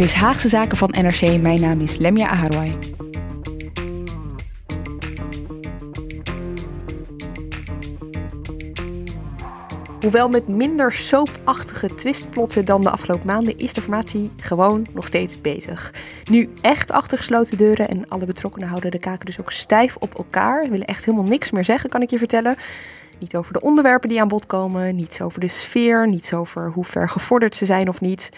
Dit is Haagse Zaken van NRC. Mijn naam is Lemja Aharwai. Hoewel met minder soapachtige twistplotten dan de afgelopen maanden is de formatie gewoon nog steeds bezig. Nu echt achter gesloten deuren en alle betrokkenen houden de kaken dus ook stijf op elkaar. Ze willen echt helemaal niks meer zeggen, kan ik je vertellen. Niet over de onderwerpen die aan bod komen, niets over de sfeer, niets over hoe ver gevorderd ze zijn of niet.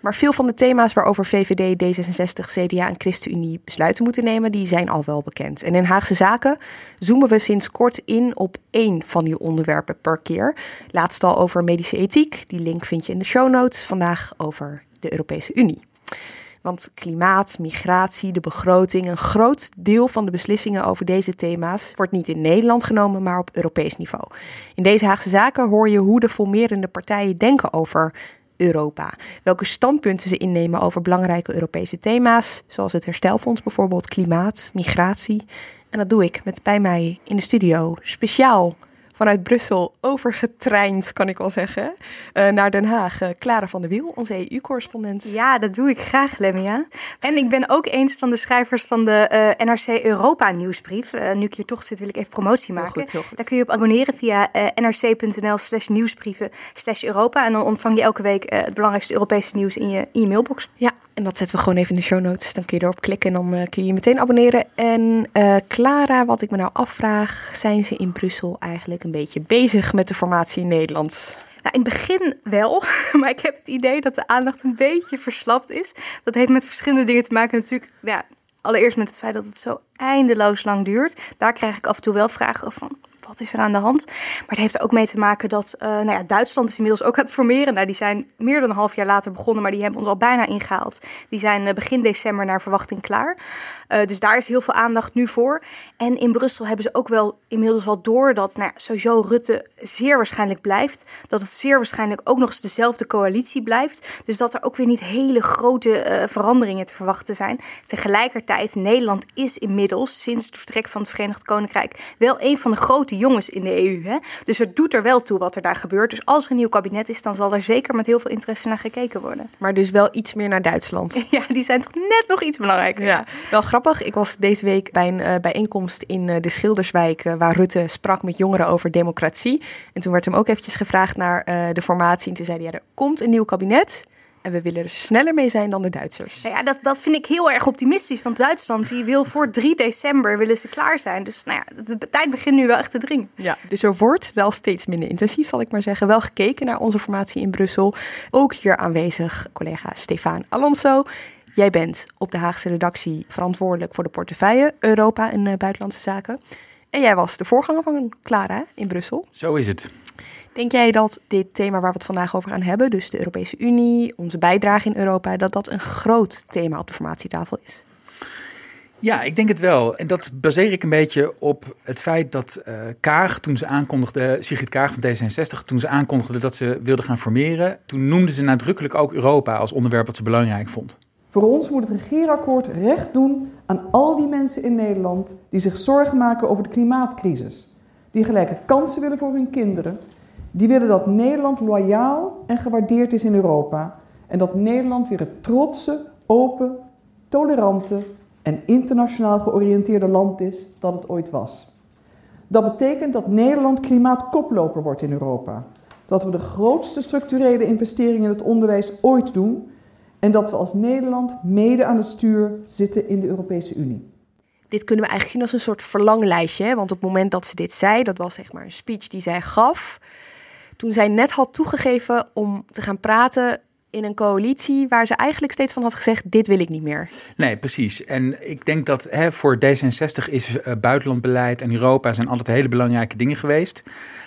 Maar veel van de thema's waarover VVD, D66, CDA en ChristenUnie besluiten moeten nemen, die zijn al wel bekend. En in Haagse Zaken zoomen we sinds kort in op één van die onderwerpen per keer. Laatst al over medische ethiek, die link vind je in de show notes. Vandaag over de Europese Unie. Want klimaat, migratie, de begroting, een groot deel van de beslissingen over deze thema's wordt niet in Nederland genomen, maar op Europees niveau. In deze Haagse Zaken hoor je hoe de formerende partijen denken over Europa. Welke standpunten ze innemen over belangrijke Europese thema's, zoals het herstelfonds bijvoorbeeld, klimaat, migratie. En dat doe ik met bij mij in de studio speciaal vanuit Brussel overgetraind, kan ik wel zeggen, uh, naar Den Haag. Uh, Clara van der Wiel, onze EU-correspondent. Ja, dat doe ik graag, Lemmia. En ik ben ook eens van de schrijvers van de uh, NRC Europa nieuwsbrief. nu ik hier toch zit, wil ik even promotie maken. Heel goed, heel goed. Daar kun je op abonneren via nrc.nl slash nieuwsbrieven slash Europa. En dan ontvang je elke week het belangrijkste Europese nieuws in je, in je mailbox. Ja, en dat zetten we gewoon even in de show notes. Dan kun je erop klikken en dan kun je je meteen abonneren. En Clara, wat ik me nou afvraag, zijn ze in Brussel eigenlijk een beetje bezig met de formatie in Nederland? Nou, in het begin wel, maar ik heb het idee dat de aandacht een beetje verslapt is. Dat heeft met verschillende dingen te maken natuurlijk. Ja, allereerst met het feit dat het zo eindeloos lang duurt. Daar krijg ik af en toe wel vragen van wat is er aan de hand? Maar het heeft er ook mee te maken dat uh, nou ja, Duitsland is inmiddels ook aan het formeren. Nou, die zijn meer dan een half jaar later begonnen, maar die hebben ons al bijna ingehaald. Die zijn uh, begin december naar verwachting klaar. Uh, dus daar is heel veel aandacht nu voor. En in Brussel hebben ze ook wel inmiddels wel door dat nou ja, sowieso Rutte zeer waarschijnlijk blijft. Dat het zeer waarschijnlijk ook nog eens dezelfde coalitie blijft. Dus dat er ook weer niet hele grote veranderingen te verwachten zijn. Tegelijkertijd, Nederland is inmiddels sinds het vertrek van het Verenigd Koninkrijk wel een van de grote jongens in de EU. Hè? Dus het doet er wel toe wat er daar gebeurt. Dus als er een nieuw kabinet is, dan zal er zeker met heel veel interesse naar gekeken worden. Maar dus wel iets meer naar Duitsland. Ja, die zijn toch net nog iets belangrijker. Ja, wel grappig. Ik was deze week bij een uh, bijeenkomst in uh, de Schilderswijk, uh, waar Rutte sprak met jongeren over democratie. En toen werd hem ook eventjes gevraagd naar de formatie. En toen zei hij, ja, er komt een nieuw kabinet. En we willen er sneller mee zijn dan de Duitsers. Nou ja, dat, dat vind ik heel erg optimistisch. Want Duitsland die wil voor 3 december willen ze klaar zijn. Dus nou ja, de tijd begint nu wel echt te dringen. Ja, dus er wordt wel steeds minder intensief, zal ik maar zeggen. Wel gekeken naar onze formatie in Brussel. Ook hier aanwezig collega Stefan Alonso. Jij bent op de Haagse redactie verantwoordelijk voor de portefeuille Europa en uh, Buitenlandse Zaken. En jij was de voorganger van Clara in Brussel. Zo is het. Denk jij dat dit thema waar we het vandaag over gaan hebben, dus de Europese Unie, onze bijdrage in Europa, dat dat een groot thema op de formatietafel is? Ja, ik denk het wel. En dat baseer ik een beetje op het feit dat uh, Kaag, toen ze aankondigde, Sigrid Kaag van D66, toen ze aankondigde dat ze wilde gaan formeren, toen noemde ze nadrukkelijk ook Europa als onderwerp wat ze belangrijk vond. Voor ons moet het regeerakkoord recht doen aan al die mensen in Nederland die zich zorgen maken over de klimaatcrisis. Die gelijke kansen willen voor hun kinderen die willen dat Nederland loyaal en gewaardeerd is in Europa. En dat Nederland weer het trotse, open, tolerante en internationaal georiënteerde land is dat het ooit was. Dat betekent dat Nederland klimaatkoploper wordt in Europa. Dat we de grootste structurele investeringen in het onderwijs ooit doen en dat we als Nederland mede aan het stuur zitten in de Europese Unie. Dit kunnen we eigenlijk zien als een soort verlanglijstje. Want op het moment dat ze dit zei, dat was zeg maar een speech die zij gaf. Toen zij net had toegegeven om te gaan praten in een coalitie waar ze eigenlijk steeds van had gezegd: dit wil ik niet meer. Nee, precies. En ik denk dat hè, voor D66 is uh, buitenlandbeleid en Europa zijn altijd hele belangrijke dingen geweest.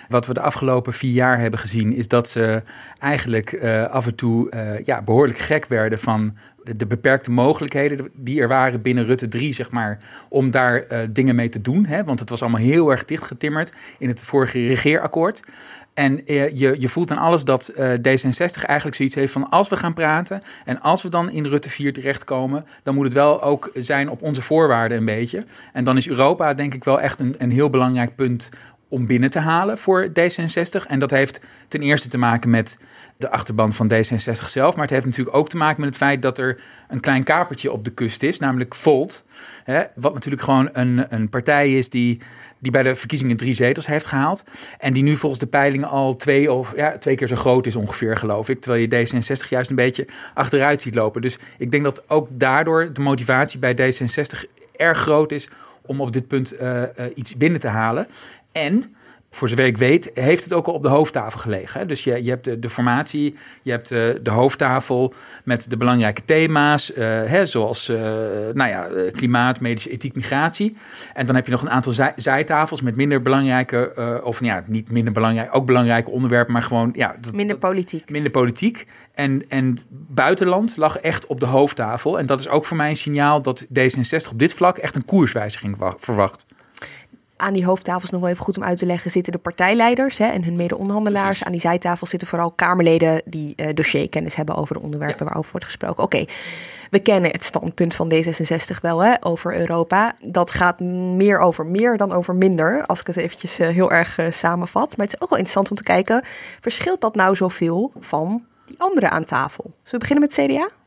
Wat we de afgelopen vier jaar hebben gezien, is dat ze eigenlijk uh, af en toe uh, ja, behoorlijk gek werden van de, beperkte mogelijkheden die er waren binnen Rutte 3, zeg maar, om daar uh, dingen mee te doen. Hè? Want het was allemaal heel erg dichtgetimmerd in het vorige regeerakkoord. En uh, je, je voelt aan alles dat uh, D66 eigenlijk zoiets heeft van als we gaan praten en als we dan in Rutte 4 terechtkomen, dan moet het wel ook zijn op onze voorwaarden een beetje. En dan is Europa denk ik wel echt een, een heel belangrijk punt om binnen te halen voor D66. En dat heeft ten eerste te maken met de achterban van D66 zelf. Maar het heeft natuurlijk ook te maken met het feit dat er een klein kapertje op de kust is, namelijk Volt. Hè, wat natuurlijk gewoon een, een partij is die, die bij de verkiezingen drie zetels heeft gehaald. En die nu volgens de peilingen al twee, of, ja, twee keer zo groot is ongeveer, geloof ik. Terwijl je D66 juist een beetje achteruit ziet lopen. Dus ik denk dat ook daardoor de motivatie bij D66 erg groot is om op dit punt uh, uh, iets binnen te halen. En voor zover ik weet, heeft het ook al op de hoofdtafel gelegen. Hè? Dus je, je hebt de, de, formatie, je hebt de, de, hoofdtafel met de belangrijke thema's, uh, hè, zoals uh, nou ja, klimaat, medische ethiek, migratie. En dan heb je nog een aantal zij, zijtafels met minder belangrijke, uh, of nou ja, niet minder belangrijk, ook belangrijke onderwerpen, maar gewoon ja, dat, minder politiek. Minder politiek. En, en buitenland lag echt op de hoofdtafel. En dat is ook voor mij een signaal dat D66 op dit vlak echt een koerswijziging verwacht aan die hoofdtafels nog wel even goed om uit te leggen zitten de partijleiders hè, en hun mede-onderhandelaars. Aan die zijtafel zitten vooral Kamerleden die uh, dossierkennis hebben over de onderwerpen ja. waarover wordt gesproken. Oké, okay. we kennen het standpunt van D66 wel hè, over Europa. Dat gaat meer over meer dan over minder, als ik het eventjes uh, heel erg uh, samenvat. Maar het is ook wel interessant om te kijken, verschilt dat nou zoveel van die anderen aan tafel? Zullen we beginnen met CDA?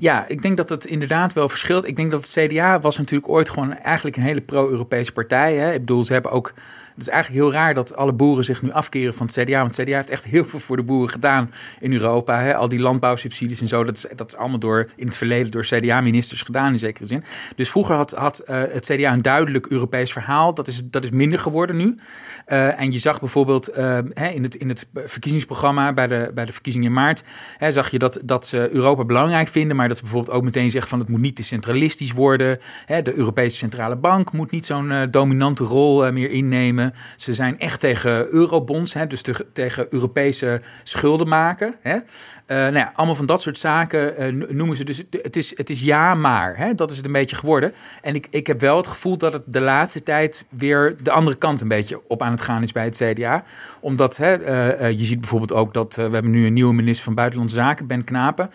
Ja, ik denk dat het inderdaad wel verschilt. Ik denk dat het CDA was natuurlijk ooit gewoon eigenlijk een hele pro-Europese partij. Hè. Ik bedoel, ze hebben ook het is eigenlijk heel raar dat alle boeren zich nu afkeren van het CDA. Want het CDA heeft echt heel veel voor de boeren gedaan in Europa. Hè? Al die landbouwsubsidies en zo, dat is, dat is allemaal door, in het verleden door CDA-ministers gedaan in zekere zin. Dus vroeger had, had uh, het CDA een duidelijk Europees verhaal. Dat is, dat is minder geworden nu. Uh, en je zag bijvoorbeeld uh, hè, in, het, in het verkiezingsprogramma bij de, bij de verkiezingen in maart, hè, zag je dat, dat ze Europa belangrijk vinden, maar dat ze bijvoorbeeld ook meteen zeggen van het moet niet te centralistisch worden. Hè? De Europese Centrale Bank moet niet zo'n dominante rol meer innemen. Ze zijn echt tegen eurobonds, hè, dus te, tegen Europese schulden maken. Hè. Uh, nou ja, allemaal van dat soort zaken uh, noemen ze. Dus het is, het is ja, maar. Hè, dat is het een beetje geworden. En ik, ik heb wel het gevoel dat het de laatste tijd weer de andere kant een beetje op aan het gaan is bij het CDA. Omdat hè, uh, je ziet bijvoorbeeld ook dat we hebben nu een nieuwe minister van Buitenlandse Zaken, Ben Knapen.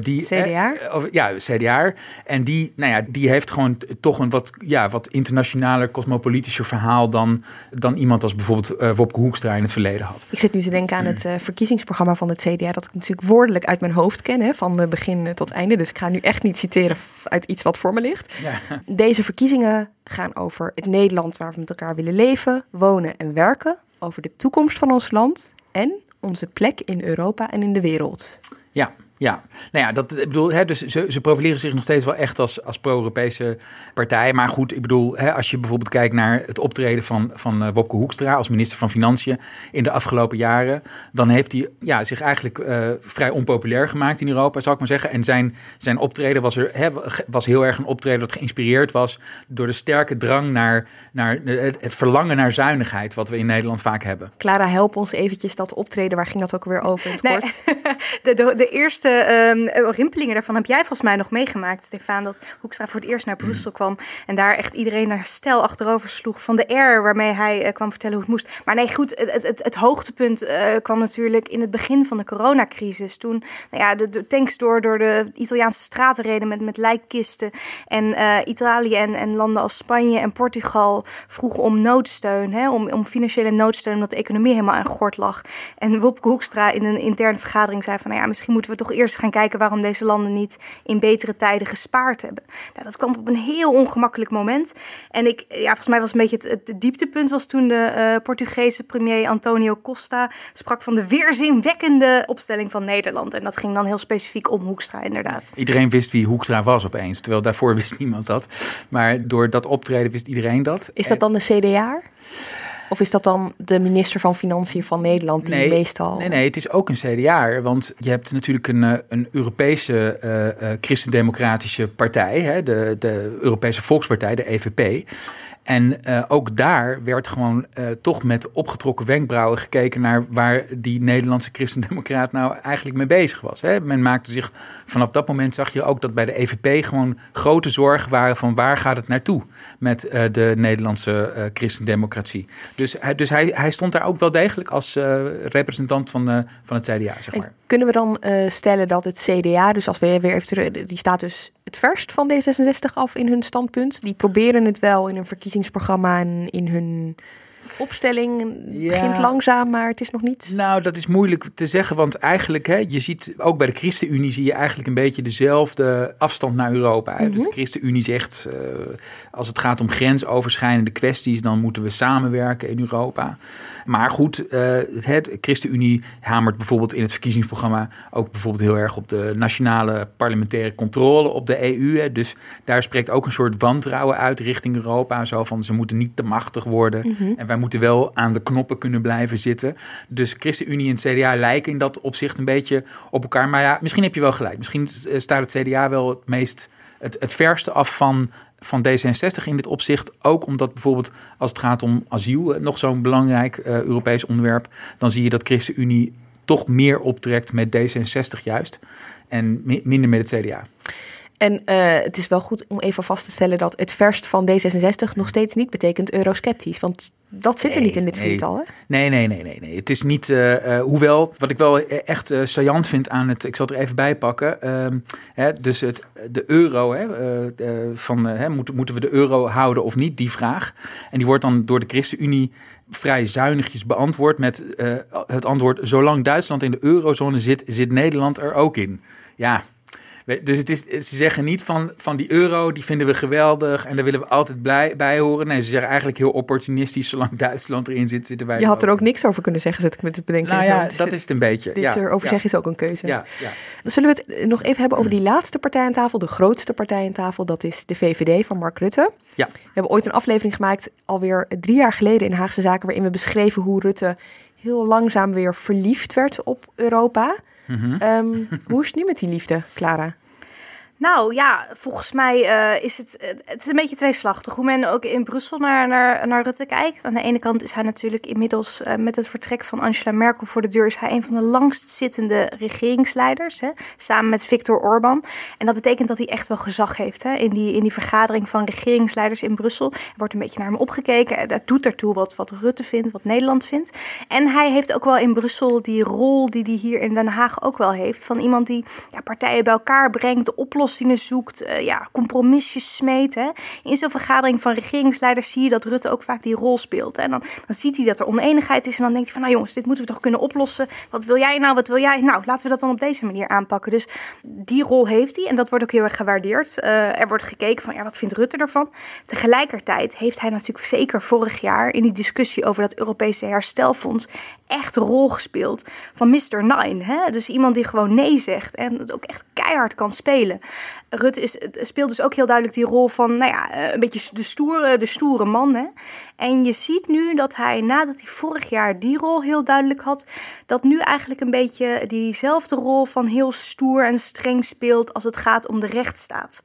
Die, CDA? Uh, ja, CDA. En die, nou ja, die heeft gewoon toch een wat, ja, wat internationaler, cosmopolitischer verhaal dan, dan iemand als bijvoorbeeld Wopke Hoekstra in het verleden had. Ik zit nu te denken aan het verkiezingsprogramma van het CDA, dat ik natuurlijk woordelijk uit mijn hoofd ken, hè, van begin tot einde. Dus ik ga nu echt niet citeren uit iets wat voor me ligt. Ja. Deze verkiezingen gaan over het Nederland waar we met elkaar willen leven, wonen en werken, over de toekomst van ons land en onze plek in Europa en in de wereld. Ja, ja, nou ja, dat, ik bedoel, hè, dus ze, ze profileren zich nog steeds wel echt als, als pro-Europese partij. Maar goed, ik bedoel, hè, als je bijvoorbeeld kijkt naar het optreden van, van uh, Wopke Hoekstra als minister van Financiën in de afgelopen jaren, dan heeft hij ja, zich eigenlijk uh, vrij onpopulair gemaakt in Europa, zou ik maar zeggen. En zijn, zijn optreden was, er, hè, was heel erg een optreden dat geïnspireerd was door de sterke drang naar, naar het, het verlangen naar zuinigheid, wat we in Nederland vaak hebben. Clara, help ons eventjes dat optreden. Waar ging dat ook weer over in het nee, kort? de, de, de eerste um, rimpelingen daarvan heb jij volgens mij nog meegemaakt, Stefan. Dat Hoekstra voor het eerst naar Brussel kwam en daar echt iedereen naar stel achterover sloeg van de air waarmee hij uh, kwam vertellen hoe het moest. Maar nee, goed, het, het, het hoogtepunt uh, kwam natuurlijk in het begin van de coronacrisis. Toen nou ja, de, tanks door, door de Italiaanse straten reden met, met lijkkisten. En Italië en, en landen als Spanje en Portugal vroegen om noodsteun, hè, om, om financiële noodsteun, omdat de economie helemaal aan gort lag. En Wopke Hoekstra in een interne vergadering zei van, nou ja, misschien moeten we toch eerst gaan kijken waarom deze landen niet in betere tijden gespaard hebben. Nou, dat kwam op een heel ongemakkelijk moment. En ik, ja, volgens mij was een beetje het, het dieptepunt was toen de uh, Portugese premier Antonio Costa sprak van de weerzinwekkende opstelling van Nederland. En dat ging dan heel specifiek om Hoekstra, inderdaad. Iedereen wist wie Hoekstra was opeens, terwijl daarvoor wist niemand dat. Maar door dat optreden wist iedereen dat. Is dat dan de CDA? Of is dat dan de minister van Financiën van Nederland die nee, meestal... Nee, nee, het is ook een CDA. Want je hebt natuurlijk een, eh, een Europese uh, christendemocratische partij, hè, de, de Europese Volkspartij, de EVP. En uh, ook daar werd gewoon uh, toch met opgetrokken wenkbrauwen gekeken naar waar die Nederlandse christendemocraat nou eigenlijk mee bezig was. Hè. Men maakte zich vanaf dat moment zag je ook dat bij de EVP gewoon grote zorgen waren van waar gaat het naartoe met uh, de Nederlandse christendemocratie. Dus, hij, dus hij, hij stond daar ook wel degelijk als representant van, van het CDA. Zeg maar. En kunnen we dan stellen dat het CDA, dus als we weer even terug, die staat dus het verst van D66 af in hun standpunt. Die proberen het wel in een verkiezingsprogramma en in hun opstelling ja. begint langzaam, maar het is nog niet. Nou, dat is moeilijk te zeggen, want eigenlijk, hè, je ziet ook bij de ChristenUnie zie je eigenlijk een beetje dezelfde afstand naar Europa. Mm -hmm. De ChristenUnie zegt, uh, als het gaat om grensoverschrijdende kwesties, dan moeten we samenwerken in Europa. Maar goed, uh, de ChristenUnie hamert bijvoorbeeld in het verkiezingsprogramma ook bijvoorbeeld heel erg op de nationale parlementaire controle op de EU. Hè. Dus daar spreekt ook een soort wantrouwen uit richting Europa. Zo van ze moeten niet te machtig worden. Mm -hmm. En wij moeten wel aan de knoppen kunnen blijven zitten. Dus ChristenUnie en CDA lijken in dat opzicht een beetje op elkaar. Maar ja, misschien heb je wel gelijk. Misschien staat het CDA wel het meest het, het verste af van van D66 in dit opzicht. Ook omdat bijvoorbeeld als het gaat om asiel, nog zo'n belangrijk uh, Europees onderwerp, dan zie je dat ChristenUnie toch meer optrekt met D66 juist en minder met het CDA. En uh, het is wel goed om even vast te stellen dat het verst van D66 nog steeds niet betekent eurosceptisch. Want dat zit er niet in dit nee. Hè? Nee, nee, nee, nee, nee. Het is niet. Uh, uh, hoewel, wat ik wel echt uh, saillant vind aan het. Ik zal het er even bij pakken. Ehm, hè, dus het, de euro. Hè, van, hè, moeten, moeten we de euro houden of niet? Die vraag. En die wordt dan door de ChristenUnie vrij zuinigjes beantwoord met het antwoord: zolang Duitsland in de eurozone zit, zit Nederland er ook in. Ja, dus het is, ze zeggen niet van, van die euro, die vinden we geweldig en daar willen we altijd blij, bij horen. Nee, ze zeggen eigenlijk heel opportunistisch, zolang Duitsland erin zit, zitten wij Je had er ook niks over kunnen zeggen, zit ik me te bedenken. Nou ja, dat is het een beetje. Dit ja, erover ja. zeggen is ook een keuze. Ja, ja. Dan zullen we het nog even hebben over die laatste partij aan tafel, de grootste partij aan tafel. Dat is de VVD van Mark Rutte. Ja. We hebben ooit een aflevering gemaakt, alweer drie jaar geleden in Haagse Zaken, waarin we beschreven hoe Rutte heel langzaam weer verliefd werd op Europa. Mm -hmm. hoe is het nu met die liefde, Clara? Nou ja, volgens mij uh, is het, uh, het is een beetje tweeslachtig. Hoe men ook in Brussel naar, naar, naar Rutte kijkt. Aan de ene kant is hij natuurlijk inmiddels uh, met het vertrek van Angela Merkel voor de deur... is hij een van de langstzittende regeringsleiders, hè, samen met Viktor Orban. En dat betekent dat hij echt wel gezag heeft hè, in, die, in die vergadering van regeringsleiders in Brussel. Er wordt een beetje naar hem opgekeken. Dat doet ertoe wat, wat Rutte vindt, wat Nederland vindt. En hij heeft ook wel in Brussel die rol die hij hier in Den Haag ook wel heeft... van iemand die ja, partijen bij elkaar brengt, de oplossing zoekt, uh, ja, compromisjes smeet. In zo'n vergadering van regeringsleiders zie je dat Rutte ook vaak die rol speelt. Hè. En dan, dan ziet hij dat er oneenigheid is en dan denkt hij van, nou jongens, dit moeten we toch kunnen oplossen. Wat wil jij nou, wat wil jij? Nou, laten we dat dan op deze manier aanpakken. Dus die rol heeft hij en dat wordt ook heel erg gewaardeerd. Uh, er wordt gekeken van, ja, wat vindt Rutte ervan? Tegelijkertijd heeft hij natuurlijk zeker vorig jaar in die discussie over dat Europese herstelfonds echt rol gespeeld van Mr. Nine. Hè? Dus iemand die gewoon nee zegt en het ook echt keihard kan spelen. Rutte is, speelt dus ook heel duidelijk die rol van, nou ja, een beetje de stoere, de stoere man. Hè? En je ziet nu dat hij, nadat hij vorig jaar die rol heel duidelijk had, dat nu eigenlijk een beetje diezelfde rol van heel stoer en streng speelt als het gaat om de rechtsstaat.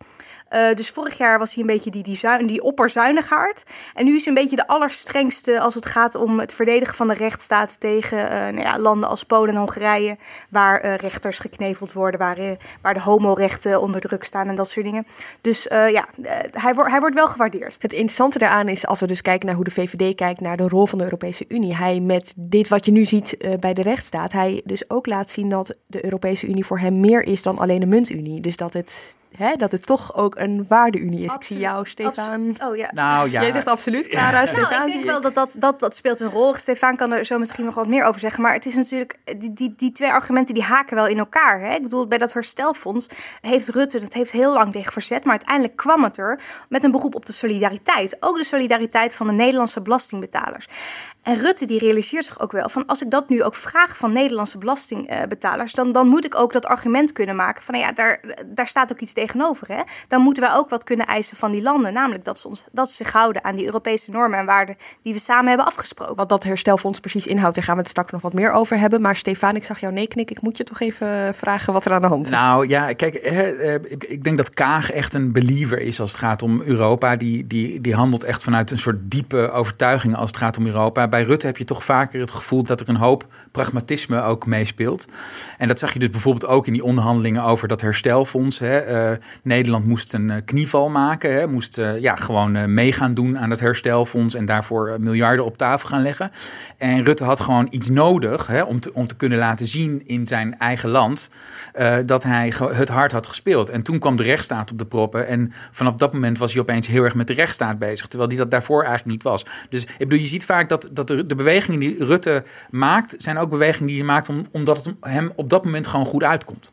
Uh, dus vorig jaar was hij een beetje die, die, zuin, die opperzuinigaard. En nu is hij een beetje de allerstrengste als het gaat om het verdedigen van de rechtsstaat tegen uh, nou ja, landen als Polen en Hongarije, waar uh, rechters gekneveld worden, waar, waar de homorechten onder druk staan en dat soort dingen. Dus ja, hij, wordt hij wordt wel gewaardeerd. Het interessante daaraan is, als we dus kijken naar hoe de VVD kijkt naar de rol van de Europese Unie, hij met dit wat je nu ziet bij de rechtsstaat, hij dus ook laat zien dat de Europese Unie voor hem meer is dan alleen een muntunie. Dus dat het hè, dat het toch ook een waardeunie is. Ik zie jou, Stefan. Oh ja. Nou ja, Jij zegt absoluut, Clara. Stefan, Nou, ik denk wel dat dat, dat dat speelt een rol. Stefan kan er zo misschien nog wat meer over zeggen. Maar het is natuurlijk, die, die, die twee argumenten die haken wel in elkaar. Hè? Ik bedoel, bij dat herstelfonds heeft Rutte, dat heeft heel lang tegen verzet. Maar uiteindelijk kwam het er met een beroep op de solidariteit. Ook de solidariteit van de Nederlandse belastingbetalers. En Rutte die realiseert zich ook wel van als ik dat nu ook vraag van Nederlandse belastingbetalers, dan, dan moet ik ook dat argument kunnen maken van nou ja, daar, daar staat ook iets tegenover. Hè? Dan moeten wij ook wat kunnen eisen van die landen, namelijk dat ze, ons, dat ze zich houden aan die Europese normen en waarden die we samen hebben afgesproken. Wat dat herstelfonds precies inhoudt, daar gaan we het straks nog wat meer over hebben. Maar Stefan, ik zag jou nee knikken. Ik moet je toch even vragen wat er aan de hand is. Nou ja, kijk, hè, eh, ik, ik denk dat Kaag echt een believer is als het gaat om Europa. Die, die, die handelt echt vanuit een soort diepe overtuiging als het gaat om Europa. Bij Rutte heb je toch vaker het gevoel dat er een hoop pragmatisme ook meespeelt. En dat zag je dus bijvoorbeeld ook in die onderhandelingen over dat herstelfonds. Hè. Eh, Nederland moest een eh, knieval maken, hè, moest eh, ja, gewoon eh, mee gaan doen aan het herstelfonds en daarvoor miljarden op tafel gaan leggen. En Rutte had gewoon iets nodig hè, om, te, om te kunnen laten zien in zijn eigen land dat hij het hard had gespeeld. En toen kwam de rechtsstaat op de proppen. En vanaf dat moment was hij opeens heel erg met de rechtsstaat bezig. Terwijl hij dat daarvoor eigenlijk niet was. Dus ik bedoel, je ziet vaak dat, dat de, de bewegingen die Rutte maakt, zijn ook bewegingen die hij maakt om, omdat het hem op dat moment gewoon goed uitkomt.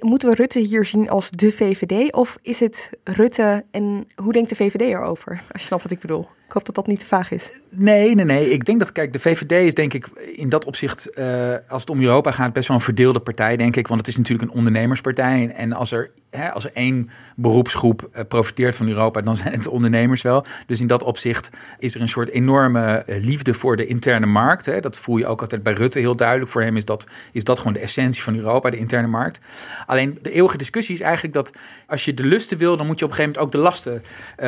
Moeten we Rutte hier zien als de VVD? Of is het Rutte en hoe denkt de VVD erover? Als je snapt wat ik bedoel. Ik hoop dat dat niet te vaag is. Nee, nee, nee. Ik denk dat, kijk, de VVD is denk ik in dat opzicht, eh, als het om Europa gaat, best wel een verdeelde partij, denk ik. Want het is natuurlijk een ondernemerspartij. En, als, er, hè, als er één beroepsgroep eh, profiteert van Europa, dan zijn het de ondernemers wel. Dus in dat opzicht is er een soort enorme eh, liefde voor de interne markt. Hè. Dat voel je ook altijd bij Rutte heel duidelijk. Voor hem is dat, is dat gewoon de essentie van Europa, de interne markt. Alleen de eeuwige discussie is eigenlijk dat als je de lusten wil, dan moet je op een gegeven moment ook de lasten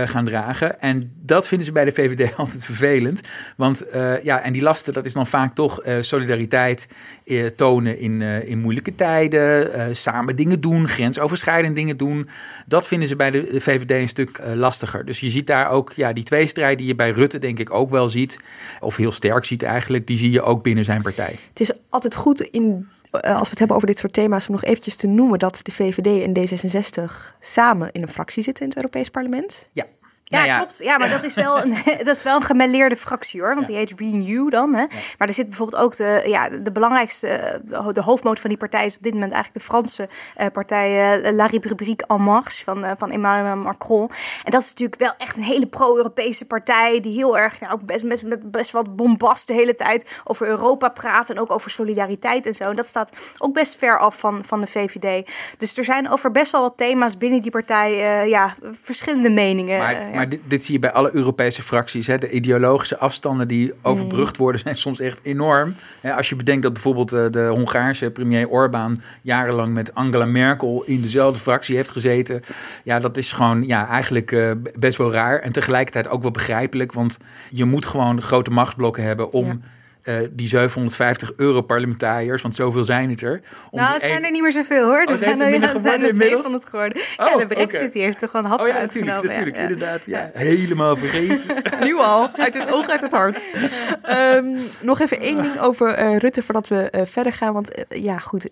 gaan dragen. En dat vinden ze bij de VVD altijd vervelend. Want eh, ja, en die lasten, dat is dan vaak toch eh, solidariteit eh, tonen in, in moeilijke tijden. samen dingen doen, grensoverschrijdend dingen doen. Dat vinden ze bij de, de VVD een stuk lastiger. Dus je ziet daar ook ja, die tweestrijd die je bij Rutte denk ik ook wel ziet. Of heel sterk ziet eigenlijk. Die zie je ook binnen zijn partij. Het is altijd goed in, als we het hebben over dit soort thema's, om nog eventjes te noemen dat de VVD en D66 samen in een fractie zitten in het Europees Parlement. Ja. Ja, Nou klopt. Ja, maar dat is wel een, dat is wel een gemêleerde fractie hoor. Want die heet Renew dan. Hè. Maar er zit bijvoorbeeld ook de, ja, de belangrijkste, de hoofdmoot van die partij is op dit moment eigenlijk de Franse eh, partij eh, La République En Marche van, eh, van Emmanuel Macron. En dat is natuurlijk wel echt een hele pro-Europese partij die heel erg, ja, ook best, best, met best wat bombast de hele tijd over Europa praat en ook over solidariteit en zo. En dat staat ook best ver af van, van de VVD. Dus er zijn over best wel wat thema's binnen die partij, ja, verschillende meningen. Maar, ja. Maar dit, dit zie je bij alle Europese fracties. Hè. De ideologische afstanden die overbrugd worden zijn soms echt enorm. Als je bedenkt dat bijvoorbeeld eh, de Hongaarse premier Orbán jarenlang met Angela Merkel in dezelfde fractie heeft gezeten. Ja, dat is gewoon ja, eigenlijk eh, best wel raar. En tegelijkertijd ook wel begrijpelijk. Want je moet gewoon grote machtsblokken hebben om... Ja. Eh, die 750 Europarlementariërs, want zoveel zijn het er. om Nou, het zijn er niet meer zoveel hoor. Oh, Er zijn er ja, zijn er geworden inmiddels? 700 geworden. Oh, ja, de Brexit die heeft toch wel een hap Oh ja, uitgenomen. natuurlijk, natuurlijk, ja, inderdaad. Ja. Helemaal vergeten. Nu al, uit het oog, uit het hart. Ehm, nog even één ding over eh, Rutte voordat we eh, verder gaan. Want ja, goed.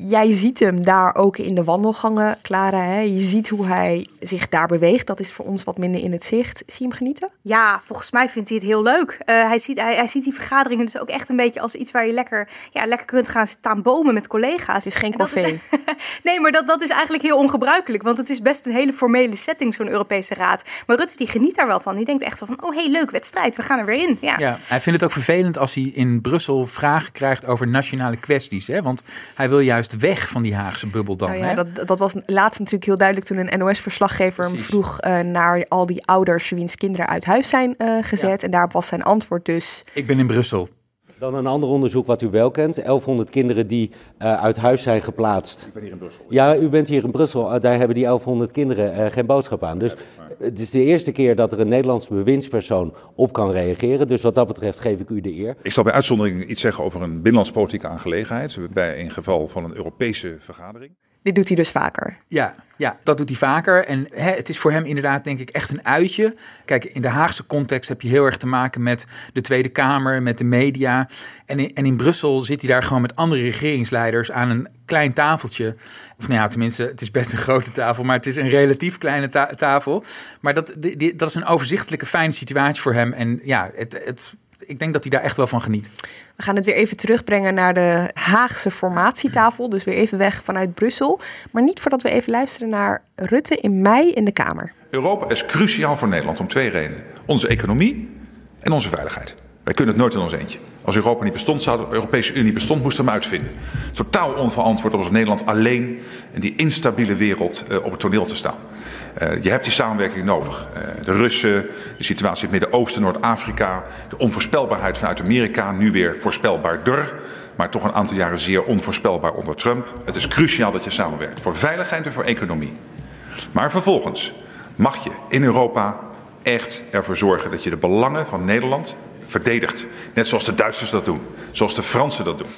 Jij ziet hem daar ook in de wandelgangen, Clara. Hè? Je ziet hoe hij zich daar beweegt. Dat is voor ons wat minder in het zicht. Zie je hem genieten? Ja, volgens mij vindt hij het heel leuk. Eh, hij, ziet, hij, hij ziet die vergaderingen dus ook echt een beetje als iets waar je lekker, ja, lekker kunt gaan staan bomen met collega's. Het is geen corvée. nee, maar dat, dat is eigenlijk heel ongebruikelijk. Want het is best een hele formele setting, zo'n Europese raad. Maar Rutte die geniet daar wel van. Die denkt echt wel van, oh hey, leuk wedstrijd. We gaan er weer in. Ja. Ja, hij vindt het ook vervelend als hij in Brussel vragen krijgt over nationale kwesties. Hè? Want hij wil juist weg van die Haagse bubbel dan. Nou ja, hè? dat, dat was laatst natuurlijk heel duidelijk toen een NOS-verslaggever hem vroeg eh, naar al die ouders wiens kinderen uit huis zijn eh, gezet. En daar was zijn antwoord dus. Ik ben in Brussel. Dan een ander onderzoek wat u wel kent. 1100 kinderen die eh, uit huis zijn geplaatst. Ik ben hier in Brussel. Ja, u bent hier in Brussel. Eh, daar hebben die 1100 kinderen eh, geen boodschap aan. Dus het is de eerste keer dat er een Nederlandse bewindspersoon op kan reageren. Dus wat dat betreft geef ik u de eer. Ik zal bij uitzondering iets zeggen over een binnenlands politieke aangelegenheid. Bij een geval van een Europese vergadering. Dit doet hij dus vaker. Ja, ja, dat doet hij vaker. En hè, het is voor hem inderdaad, denk ik, echt een uitje. Kijk, in de Haagse context heb je heel erg te maken met de Tweede Kamer, met de media. En in, en in Brussel zit hij daar gewoon met andere regeringsleiders aan een klein tafeltje. Of nou ja, tenminste, het is best een grote tafel, maar het is een relatief kleine tafel. Maar dat, dat is een overzichtelijke, fijne situatie voor hem. En ja, het, het ik denk dat hij daar echt wel van geniet. We gaan het weer even terugbrengen naar de Haagse formatietafel. Dus weer even weg vanuit Brussel. Maar niet voordat we even luisteren naar Rutte in mei in de Kamer. Europa is cruciaal voor Nederland om twee redenen: onze economie en onze veiligheid. Wij kunnen het nooit in ons eentje. Als Europa niet bestond, zou de Europese Unie bestond, moesten we hem uitvinden. Totaal onverantwoord om als Nederland alleen in die instabiele wereld uh, op het toneel te staan. Uh, je hebt die samenwerking nodig. Uh, de Russen, de situatie in het Midden-Oosten, Noord-Afrika, de onvoorspelbaarheid vanuit Amerika, nu weer voorspelbaarder, maar toch een aantal jaren zeer onvoorspelbaar onder Trump. Het is cruciaal dat je samenwerkt voor veiligheid en voor economie. Maar vervolgens mag je in Europa echt ervoor zorgen dat je de belangen van Nederland verdedigt. Net zoals de Duitsers dat doen, zoals de Fransen dat doen.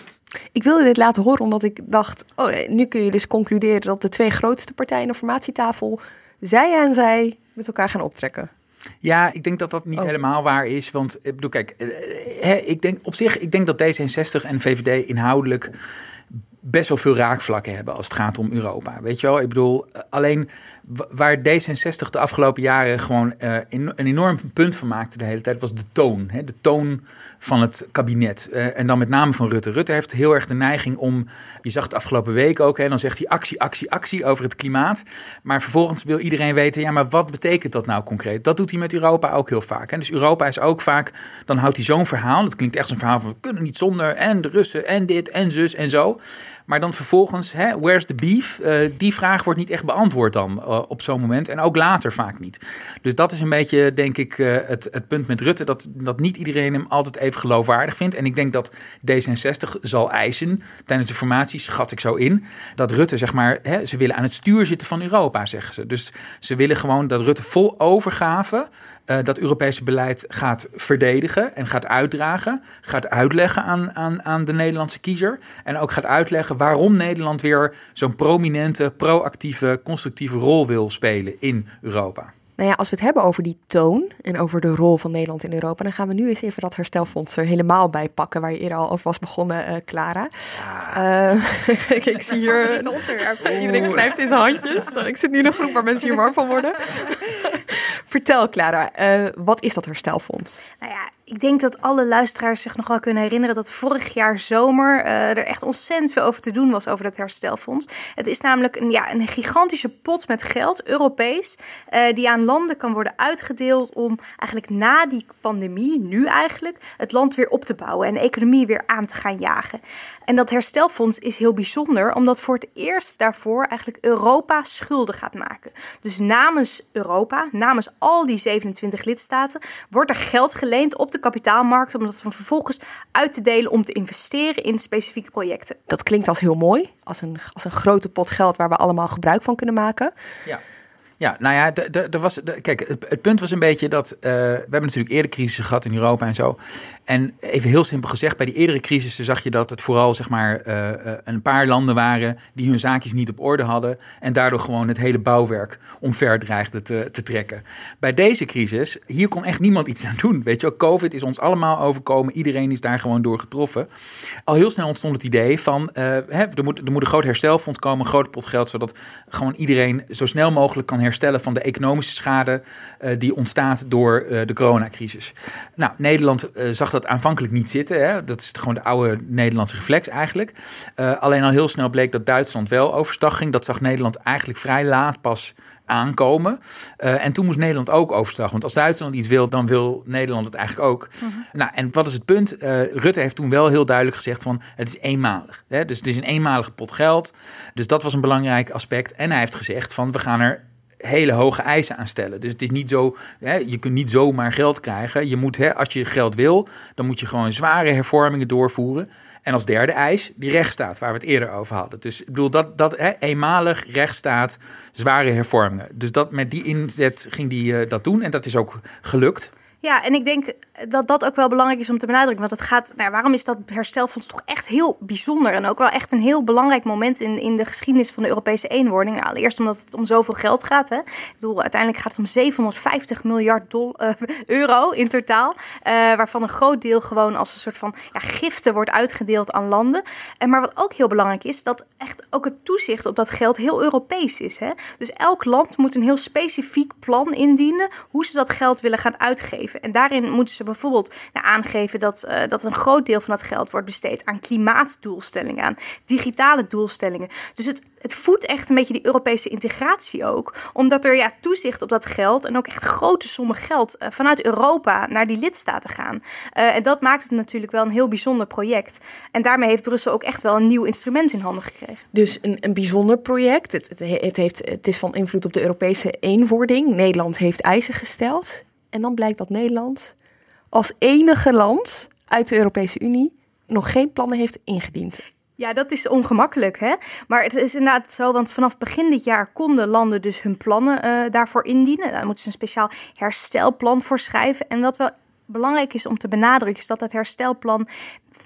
Ik wilde dit laten horen omdat ik dacht, oh, nu kun je dus concluderen dat de twee grootste partijen aan de formatietafel zij en zij met elkaar gaan optrekken. Ja, ik denk dat dat niet oh. helemaal waar is. Want ik bedoel, kijk, eh, ik denk op zich, ik denk dat D66 en VVD inhoudelijk best wel veel raakvlakken hebben als het gaat om Europa. Weet je wel, ik bedoel, alleen waar D66 de afgelopen jaren gewoon uh, een enorm punt van maakte de hele tijd, was de toon. Hè? De toon van het kabinet. Uh, en dan met name van Rutte. Rutte heeft heel erg de neiging om, je zag het afgelopen week ook, hè, dan zegt hij actie, actie, actie over het klimaat. Maar vervolgens wil iedereen weten, ja, maar wat betekent dat nou concreet? Dat doet hij met Europa ook heel vaak. Hè? Dus Europa is ook vaak, dan houdt hij zo'n verhaal, dat klinkt echt zo'n verhaal van, we kunnen niet zonder, en de Russen, en dit, en zus, en zo. Maar dan vervolgens, hè, where's the beef? Uh, die vraag wordt niet echt beantwoord dan uh, op zo'n moment. En ook later vaak niet. Dus dat is een beetje, denk ik, uh, het, het punt met Rutte. Dat, dat niet iedereen hem altijd even geloofwaardig vindt. En ik denk dat D66 zal eisen, tijdens de formatie schat ik zo in, dat Rutte, zeg maar, hè, ze willen aan het stuur zitten van Europa, zeggen ze. Dus ze willen gewoon dat Rutte vol overgave uh, dat Europese beleid gaat verdedigen en gaat uitdragen. Gaat uitleggen aan, aan, aan de Nederlandse kiezer. En ook gaat uitleggen waarom Nederland weer zo'n prominente, proactieve, constructieve rol wil spelen in Europa. Nou ja, als we het hebben over die toon en over de rol van Nederland in Europa, dan gaan we nu eens even dat herstelfonds er helemaal bij pakken, waar je eerder al over was begonnen, uh, Clara. Uh, ik, ik zie hier. Iedereen knijpt in zijn handjes. Ik zit nu in een groep waar mensen hier warm van worden. Vertel, Clara, uh, wat is dat herstelfonds? Nou ja, ik denk dat alle luisteraars zich nog wel kunnen herinneren dat vorig jaar zomer uh, er echt ontzettend veel over te doen was over dat herstelfonds. Het is namelijk een, ja, een gigantische pot met geld, Europees, uh, die aan landen kan worden uitgedeeld om eigenlijk na die pandemie, nu eigenlijk, het land weer op te bouwen en de economie weer aan te gaan jagen. En dat herstelfonds is heel bijzonder, omdat voor het eerst daarvoor eigenlijk Europa schulden gaat maken. Dus namens Europa, namens al die 27 lidstaten, wordt er geld geleend op de kapitaalmarkt om dat vervolgens uit te delen om te investeren in specifieke projecten. Dat klinkt als heel mooi, als een, als een grote pot geld waar we allemaal gebruik van kunnen maken. Ja. Ja, nou ja, er was, kijk, het, punt was een beetje dat uh, we hebben natuurlijk eerder crisis gehad in Europa en zo. En even heel simpel gezegd, bij die eerdere crisissen zag je dat het vooral zeg maar uh, een paar landen waren die hun zaakjes niet op orde hadden en daardoor gewoon het hele bouwwerk omver dreigden te, trekken. Bij deze crisis, hier kon echt niemand iets aan doen. Weet je wel, COVID is ons allemaal overkomen, iedereen is daar gewoon door getroffen. Al heel snel ontstond het idee van, hè, er, moet, er moet een groot herstelfonds komen, een groot pot geld, zodat gewoon iedereen zo snel mogelijk kan herstellen van de economische schade uh, die ontstaat door uh, de coronacrisis. Nou, Nederland zag dat aanvankelijk niet zitten. Hè? Dat is gewoon de oude Nederlandse reflex eigenlijk. Alleen al heel snel bleek dat Duitsland wel overstag ging. Dat zag Nederland eigenlijk vrij laat pas aankomen. Uh, en toen moest Nederland ook overstag. Want als Duitsland iets wil, dan wil Nederland het eigenlijk ook. Mhm. Nou, en wat is het punt? Uh, Rutte heeft toen wel heel duidelijk gezegd van het is eenmalig. Hè? Dus het is een eenmalige pot geld. Dus dat was een belangrijk aspect. En hij heeft gezegd van we gaan er hele hoge eisen aan stellen. Dus het is niet zo, hè, je kunt niet zomaar geld krijgen. Je moet, hè, als je geld wil, dan moet je gewoon zware hervormingen doorvoeren. En als derde eis, die rechtsstaat, waar we het eerder over hadden. Dus ik bedoel, dat, dat hè, eenmalig rechtsstaat, zware hervormingen. Dus dat, met die inzet ging die uh, dat doen en dat is ook gelukt. Ja, en ik denk dat dat ook wel belangrijk is om te benadrukken. Want het gaat, nou, waarom is dat herstelfonds toch echt heel bijzonder? En ook wel echt een heel belangrijk moment in, in de geschiedenis van de Europese eenwording. Nou, allereerst omdat het om zoveel geld gaat. Hè. Ik bedoel, uiteindelijk gaat het om 750 miljard uh, euro in totaal. Uh, waarvan een groot deel gewoon als een soort van ja, giften wordt uitgedeeld aan landen. En maar wat ook heel belangrijk is, dat echt ook het toezicht op dat geld heel Europees is. Hè. Dus elk land moet een heel specifiek plan indienen hoe ze dat geld willen gaan uitgeven. En daarin moeten ze bijvoorbeeld nou, aangeven dat, uh, dat een groot deel van dat geld wordt besteed aan klimaatdoelstellingen, aan digitale doelstellingen. Dus het, het voedt echt een beetje die Europese integratie ook. Omdat er ja, toezicht op dat geld en ook echt grote sommen geld uh, vanuit Europa naar die lidstaten gaan. Uh, en dat maakt het natuurlijk wel een heel bijzonder project. En daarmee heeft Brussel ook echt wel een nieuw instrument in handen gekregen. Dus een, een bijzonder project. Het, het, het, heeft, het is van invloed op de Europese eenwording. Nederland heeft eisen gesteld. En dan blijkt dat Nederland als enige land uit de Europese Unie nog geen plannen heeft ingediend. Ja, dat is ongemakkelijk, hè? Maar het is inderdaad zo, want vanaf begin dit jaar konden landen dus hun plannen uh, daarvoor indienen. Daar moeten ze een speciaal herstelplan voor schrijven. En wat wel belangrijk is om te benadrukken, is dat het herstelplan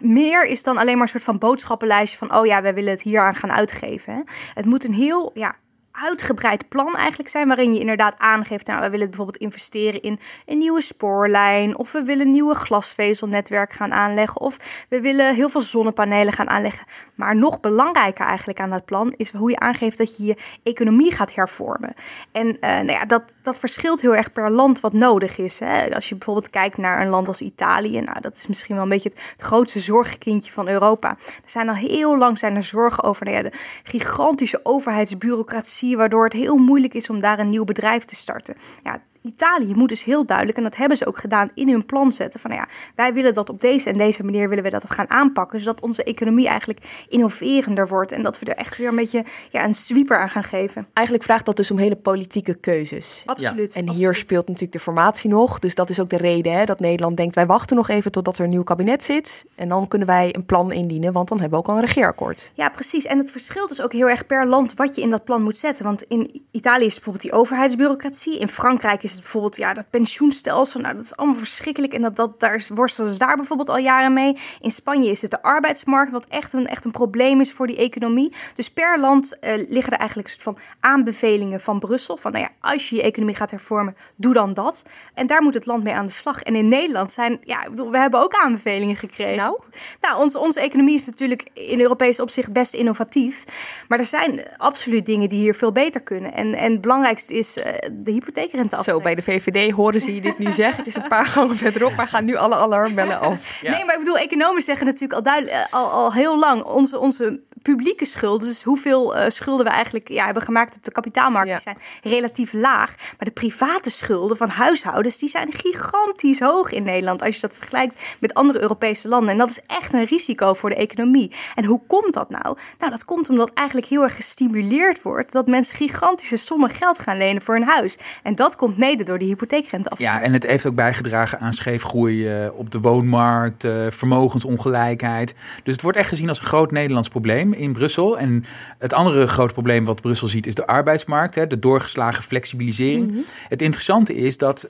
meer is dan alleen maar een soort van boodschappenlijstje van, oh ja, wij willen het hier aan gaan uitgeven. Hè? Het moet een heel, ja, uitgebreid plan eigenlijk zijn, waarin je inderdaad aangeeft, nou, we willen bijvoorbeeld investeren in een nieuwe spoorlijn, of we willen een nieuwe glasvezelnetwerk gaan aanleggen, of we willen heel veel zonnepanelen gaan aanleggen. Maar nog belangrijker eigenlijk aan dat plan is hoe je aangeeft dat je je economie gaat hervormen. En uh, nou ja, dat, dat verschilt heel erg per land wat nodig is. Hè. Als je bijvoorbeeld kijkt naar een land als Italië, nou, dat is misschien wel een beetje het, grootste zorgkindje van Europa. Er zijn al heel lang zijn er zorgen over nou de gigantische overheidsbureaucratie waardoor het heel moeilijk is om daar een nieuw bedrijf te starten. Ja, Italië moet dus heel duidelijk, en dat hebben ze ook gedaan, in hun plan zetten. Van nou ja, wij willen dat op deze en deze manier willen we dat gaan aanpakken. Zodat onze economie eigenlijk innoverender wordt. En dat we er echt weer een beetje ja, een sweeper aan gaan geven. Eigenlijk vraagt dat dus om hele politieke keuzes. Absoluut. En hier absoluut. speelt natuurlijk de formatie nog. Dus dat is ook de reden hè, dat Nederland denkt, wij wachten nog even totdat er een nieuw kabinet zit. En dan kunnen wij een plan indienen, want dan hebben we ook al een regeerakkoord. Ja, precies. En het verschilt dus ook heel erg per land wat je in dat plan moet zetten. Want in Italië is bijvoorbeeld die overheidsbureaucratie. In Frankrijk is het bijvoorbeeld ja, dat pensioenstelsel. Nou, dat is allemaal verschrikkelijk. En dat, dat, daar worstelen ze daar bijvoorbeeld al jaren mee. In Spanje is het de arbeidsmarkt, wat echt een, echt een probleem is voor die economie. Dus per land uh, liggen er eigenlijk een soort van aanbevelingen van Brussel. Van nou ja, als je je economie gaat hervormen, doe dan dat. En daar moet het land mee aan de slag. En in Nederland zijn, ja, we hebben ook aanbevelingen gekregen. Nou, nou onze, onze economie is natuurlijk in Europees opzicht best innovatief. Maar er zijn absoluut dingen die hier veel beter kunnen. En, en het belangrijkste is uh, de hypotheekrente Zo, bij de VVD horen ze je dit nu zeggen. Het is een paar gangen verderop, maar gaan nu alle alarmbellen af. Ja. Nee, maar ik bedoel, economen zeggen natuurlijk al, duidelijk, al, al heel lang... onze, onze publieke schulden, dus hoeveel uh, schulden we eigenlijk ja, hebben gemaakt op de kapitaalmarkt, ja. zijn relatief laag. Maar de private schulden van huishoudens, die zijn gigantisch hoog in Nederland als je dat vergelijkt met andere Europese landen. En dat is echt een risico voor de economie. En hoe komt dat nou? Nou, dat komt omdat eigenlijk heel erg gestimuleerd wordt dat mensen gigantische sommen geld gaan lenen voor hun huis. En dat komt mede door die hypotheekrente af. Ja, en het heeft ook bijgedragen aan scheefgroei uh, op de woonmarkt, uh, vermogensongelijkheid. Dus het wordt echt gezien als een groot Nederlands probleem in Brussel. En het andere grote probleem wat Brussel ziet is de arbeidsmarkt, hè, de doorgeslagen flexibilisering. Mm-hmm. Het interessante is dat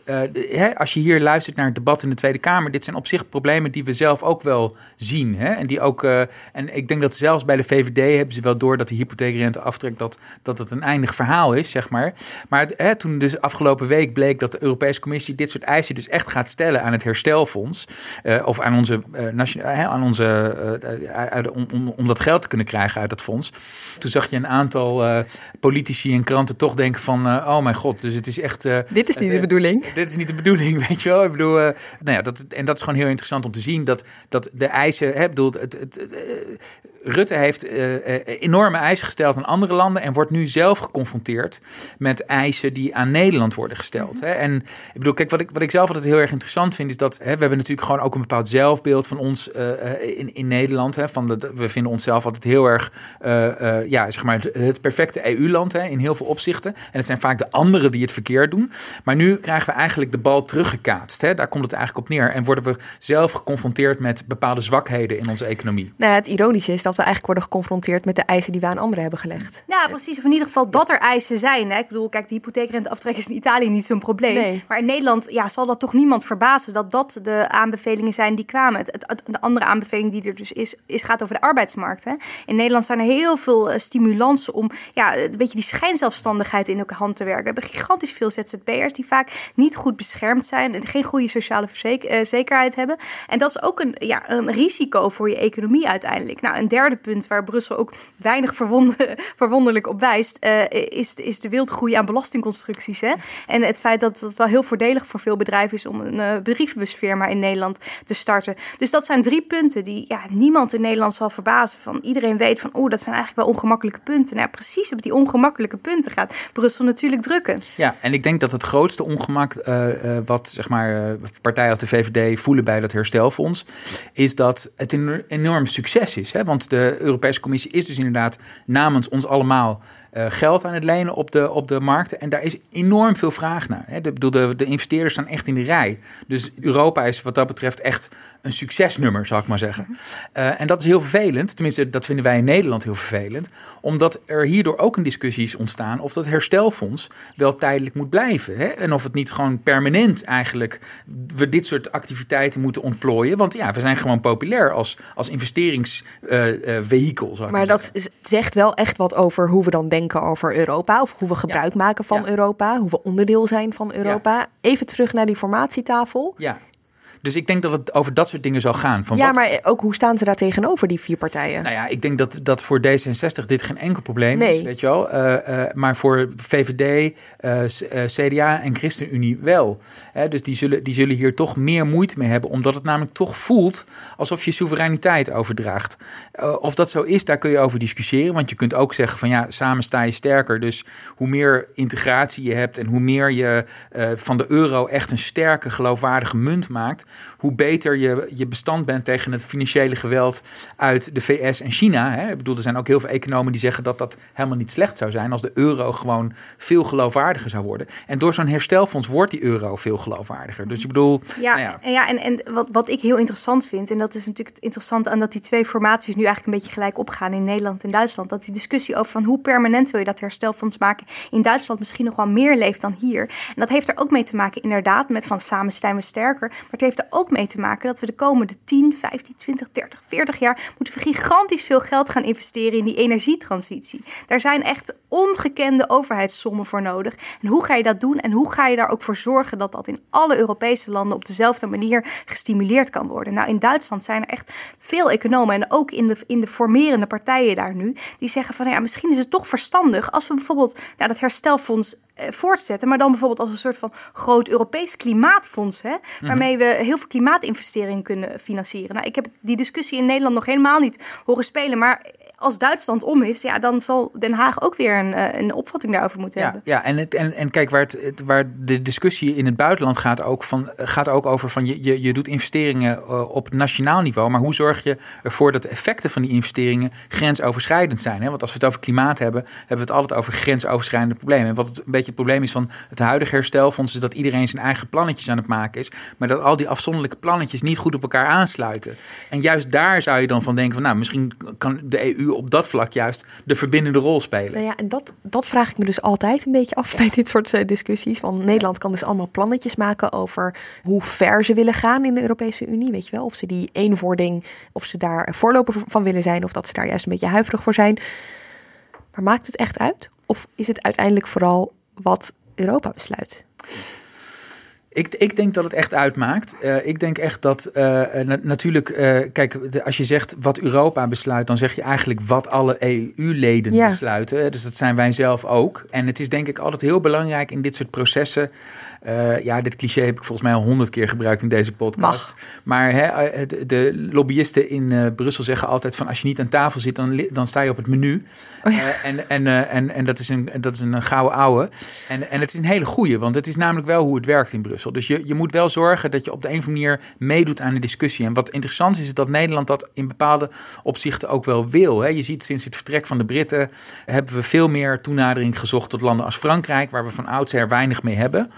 hè, als je hier luistert naar het debat in de Tweede Kamer, dit zijn op zich problemen die we zelf ook wel zien. Hè, en die ook, en ik denk dat zelfs bij de VVD hebben ze wel door dat de hypotheekrente aftrekt, dat, dat het een eindig verhaal is, zeg maar. Maar hè, toen dus afgelopen week bleek dat de Europese Commissie dit soort eisen dus echt gaat stellen aan het herstelfonds, uh, of aan onze, aan onze om, om, om dat geld te kunnen krijgen uit het fonds. Toen zag je een aantal uh, politici en kranten toch denken van... Uh, oh mijn god, dus het is echt... Uh, dit is niet het, de bedoeling. Dit is niet de bedoeling, weet je wel. Ik bedoel, nou ja, dat, en dat is gewoon heel interessant om te zien... dat, dat de eisen... Hè, bedoel, het, het, het Rutte heeft enorme eisen gesteld aan andere landen... en wordt nu zelf geconfronteerd met eisen die aan Nederland worden gesteld. Hè. En ik bedoel, kijk, wat ik, wat ik zelf altijd heel erg interessant vind... is dat hè, we hebben natuurlijk gewoon ook een bepaald zelfbeeld van ons in, in Nederland. Hè, van de, we vinden onszelf altijd heel erg ja, zeg maar het, perfecte EU-land in heel veel opzichten. En het zijn vaak de anderen die het verkeerd doen. Maar nu krijgen we eigenlijk de bal teruggekaatst. Hè? Daar komt het eigenlijk op neer. En worden we zelf geconfronteerd met bepaalde zwakheden in onze economie. Nou, het ironische is dat we eigenlijk worden geconfronteerd met de eisen die we aan anderen hebben gelegd. Ja, precies. Of in ieder geval dat er eisen zijn. Hè? Ik bedoel, kijk, de hypotheekrenteaftrek is in Italië niet zo'n probleem. Maar in Nederland ja, zal dat toch niemand verbazen dat dat de aanbevelingen zijn die kwamen. Het, het, de andere aanbeveling die er dus is, is gaat over de arbeidsmarkt. Hè? In Nederland zijn er heel veel uh, stimulansen om ja, een beetje die schijnzelfstandigheid in elke hand te werken. We hebben gigantisch veel ZZP'ers die vaak niet goed beschermd zijn en geen goede sociale uh, zekerheid hebben. En dat is ook een, ja, een risico voor je economie uiteindelijk. Nou, een derde punt waar Brussel ook weinig verwonderlijk op wijst, uh, is, is de wildgroei aan belastingconstructies. Hè? En het feit dat het wel heel voordelig voor veel bedrijven is om een uh, in Nederland te starten. Dus dat zijn drie punten die ja, niemand in Nederland zal verbazen. Van iedereen weet van, oh, dat zijn eigenlijk wel ongemakkelijke punten. Nou, precies op die ongemakkelijke punten gaat Brussel natuurlijk drukken. Ja, en ik denk dat het grootste ongemak uh, wat zeg maar partijen als de VVD voelen bij dat herstelfonds, is dat het een enorm succes is. Hè? Want de Europese Commissie is dus inderdaad namens ons allemaal geld aan het lenen op de, op de markten. En daar is enorm veel vraag naar. Hè. De, de, de investeerders staan echt in de rij. Dus Europa is wat dat betreft echt een succesnummer, zou ik maar zeggen. Uh, en dat is heel vervelend. Tenminste, dat vinden wij in Nederland heel vervelend. Omdat er hierdoor ook een discussie is ontstaan of dat herstelfonds wel tijdelijk moet blijven. Hè? En of het niet gewoon permanent eigenlijk we dit soort activiteiten moeten ontplooien. Want ja, we zijn gewoon populair als, als investeringsvehikel. Uh, uh, maar dat zegt wel echt wat over hoe we dan denken over Europa of hoe we gebruik maken van Europa, hoe we onderdeel zijn van Europa. Even terug naar die formatietafel. Ja. Dus ik denk dat het over dat soort dingen zal gaan. Van ja, maar ook hoe staan ze daar tegenover, die vier partijen? Nou ja, ik denk dat, dat voor D66 dit geen enkel probleem nee. is, weet je wel. Uh, uh, maar voor VVD, uh, CDA en ChristenUnie wel. dus die zullen, die zullen hier toch meer moeite mee hebben, omdat het namelijk toch voelt alsof je soevereiniteit overdraagt. of dat zo is, daar kun je over discussiëren. Want je kunt ook zeggen van ja, samen sta je sterker. Dus hoe meer integratie je hebt en hoe meer je van de euro echt een sterke, geloofwaardige munt maakt, hoe beter je, je bestand bent tegen het financiële geweld uit de VS en China. Hè. Ik bedoel, er zijn ook heel veel economen die zeggen dat dat helemaal niet slecht zou zijn als de euro gewoon veel geloofwaardiger zou worden. En door zo'n herstelfonds wordt die euro veel geloofwaardiger. Dus ik bedoel. Ja, nou ja. ja en, en wat, wat ik heel interessant vind, en dat is natuurlijk het interessante aan dat die twee formaties nu eigenlijk een beetje gelijk opgaan in Nederland en Duitsland. Dat die discussie over van hoe permanent wil je dat herstelfonds maken in Duitsland misschien nog wel meer leeft dan hier. En dat heeft er ook mee te maken, inderdaad, met van samen zijn we sterker. Maar het heeft er ook mee te maken dat we de komende 10, 15, 20, 30, 40 jaar moeten we gigantisch veel geld gaan investeren in die energietransitie. Daar zijn echt ongekende overheidssommen voor nodig. En hoe ga je dat doen? En hoe ga je daar ook voor zorgen dat dat in alle Europese landen op dezelfde manier gestimuleerd kan worden? Nou, in Duitsland zijn er echt veel economen en ook in de, in de formerende partijen daar nu, die zeggen van ja, misschien is het toch verstandig als we bijvoorbeeld nou, dat herstelfonds voortzetten, maar dan bijvoorbeeld als een soort van groot Europees klimaatfonds, hè, mhm. waarmee we heel veel klimaatinvesteringen kunnen financieren. Nou, ik heb die discussie in Nederland nog helemaal niet horen spelen, maar als Duitsland om is, ja, dan zal Den Haag ook weer een, eh, een opvatting daarover moeten ja, hebben. Ja, en, het, en, en kijk, waar, het, waar de discussie in het buitenland gaat ook, van, gaat ook over van je, je, je doet investeringen uh, op nationaal niveau, maar hoe zorg je ervoor dat de effecten van die investeringen grensoverschrijdend zijn? Hè? Want als we het over klimaat hebben, hebben we het altijd over grensoverschrijdende problemen. En wat het, een beetje het probleem is van het huidige herstelfonds, is dat iedereen zijn eigen plannetjes aan het maken is, maar dat al die afzonderlijke plannetjes niet goed op elkaar aansluiten. En juist daar zou je dan van denken van, nou, misschien kan de EU op dat vlak juist de verbindende rol spelen. Nou ja, en dat, dat vraag ik me dus altijd een beetje af bij dit soort uh, discussies. Want Nederland kan dus allemaal plannetjes maken over hoe ver ze willen gaan in de Europese Unie. Weet je wel, of ze die eenvording, of ze daar voorloper van willen zijn, of dat ze daar juist een beetje huiverig voor zijn. Maar maakt het echt uit? Of is het uiteindelijk vooral wat Europa besluit? Ik, ik denk dat het echt uitmaakt. Uh, ik denk echt dat uh, natuurlijk, uh, kijk, de, als je zegt wat Europa besluit, dan zeg je eigenlijk wat alle EU-leden ja. besluiten. Dus dat zijn wij zelf ook. En het is denk ik altijd heel belangrijk in dit soort processen ja, dit cliché heb ik volgens mij al honderd keer gebruikt in deze podcast. Maar hè, de, de lobbyisten in Brussel zeggen altijd van als je niet aan tafel zit, dan, dan sta je op het menu. Oh ja. en, en, en, en dat is een, dat is een gouden ouwe. En, en het is een hele goeie, want het is namelijk wel hoe het werkt in Brussel. Dus je, je moet wel zorgen dat je op de een of andere manier meedoet aan de discussie. En wat interessant is, is dat Nederland dat in bepaalde opzichten ook wel wil. Hè. Je ziet sinds het vertrek van de Britten hebben we veel meer toenadering gezocht tot landen als Frankrijk, waar we van oudsher weinig mee hebben.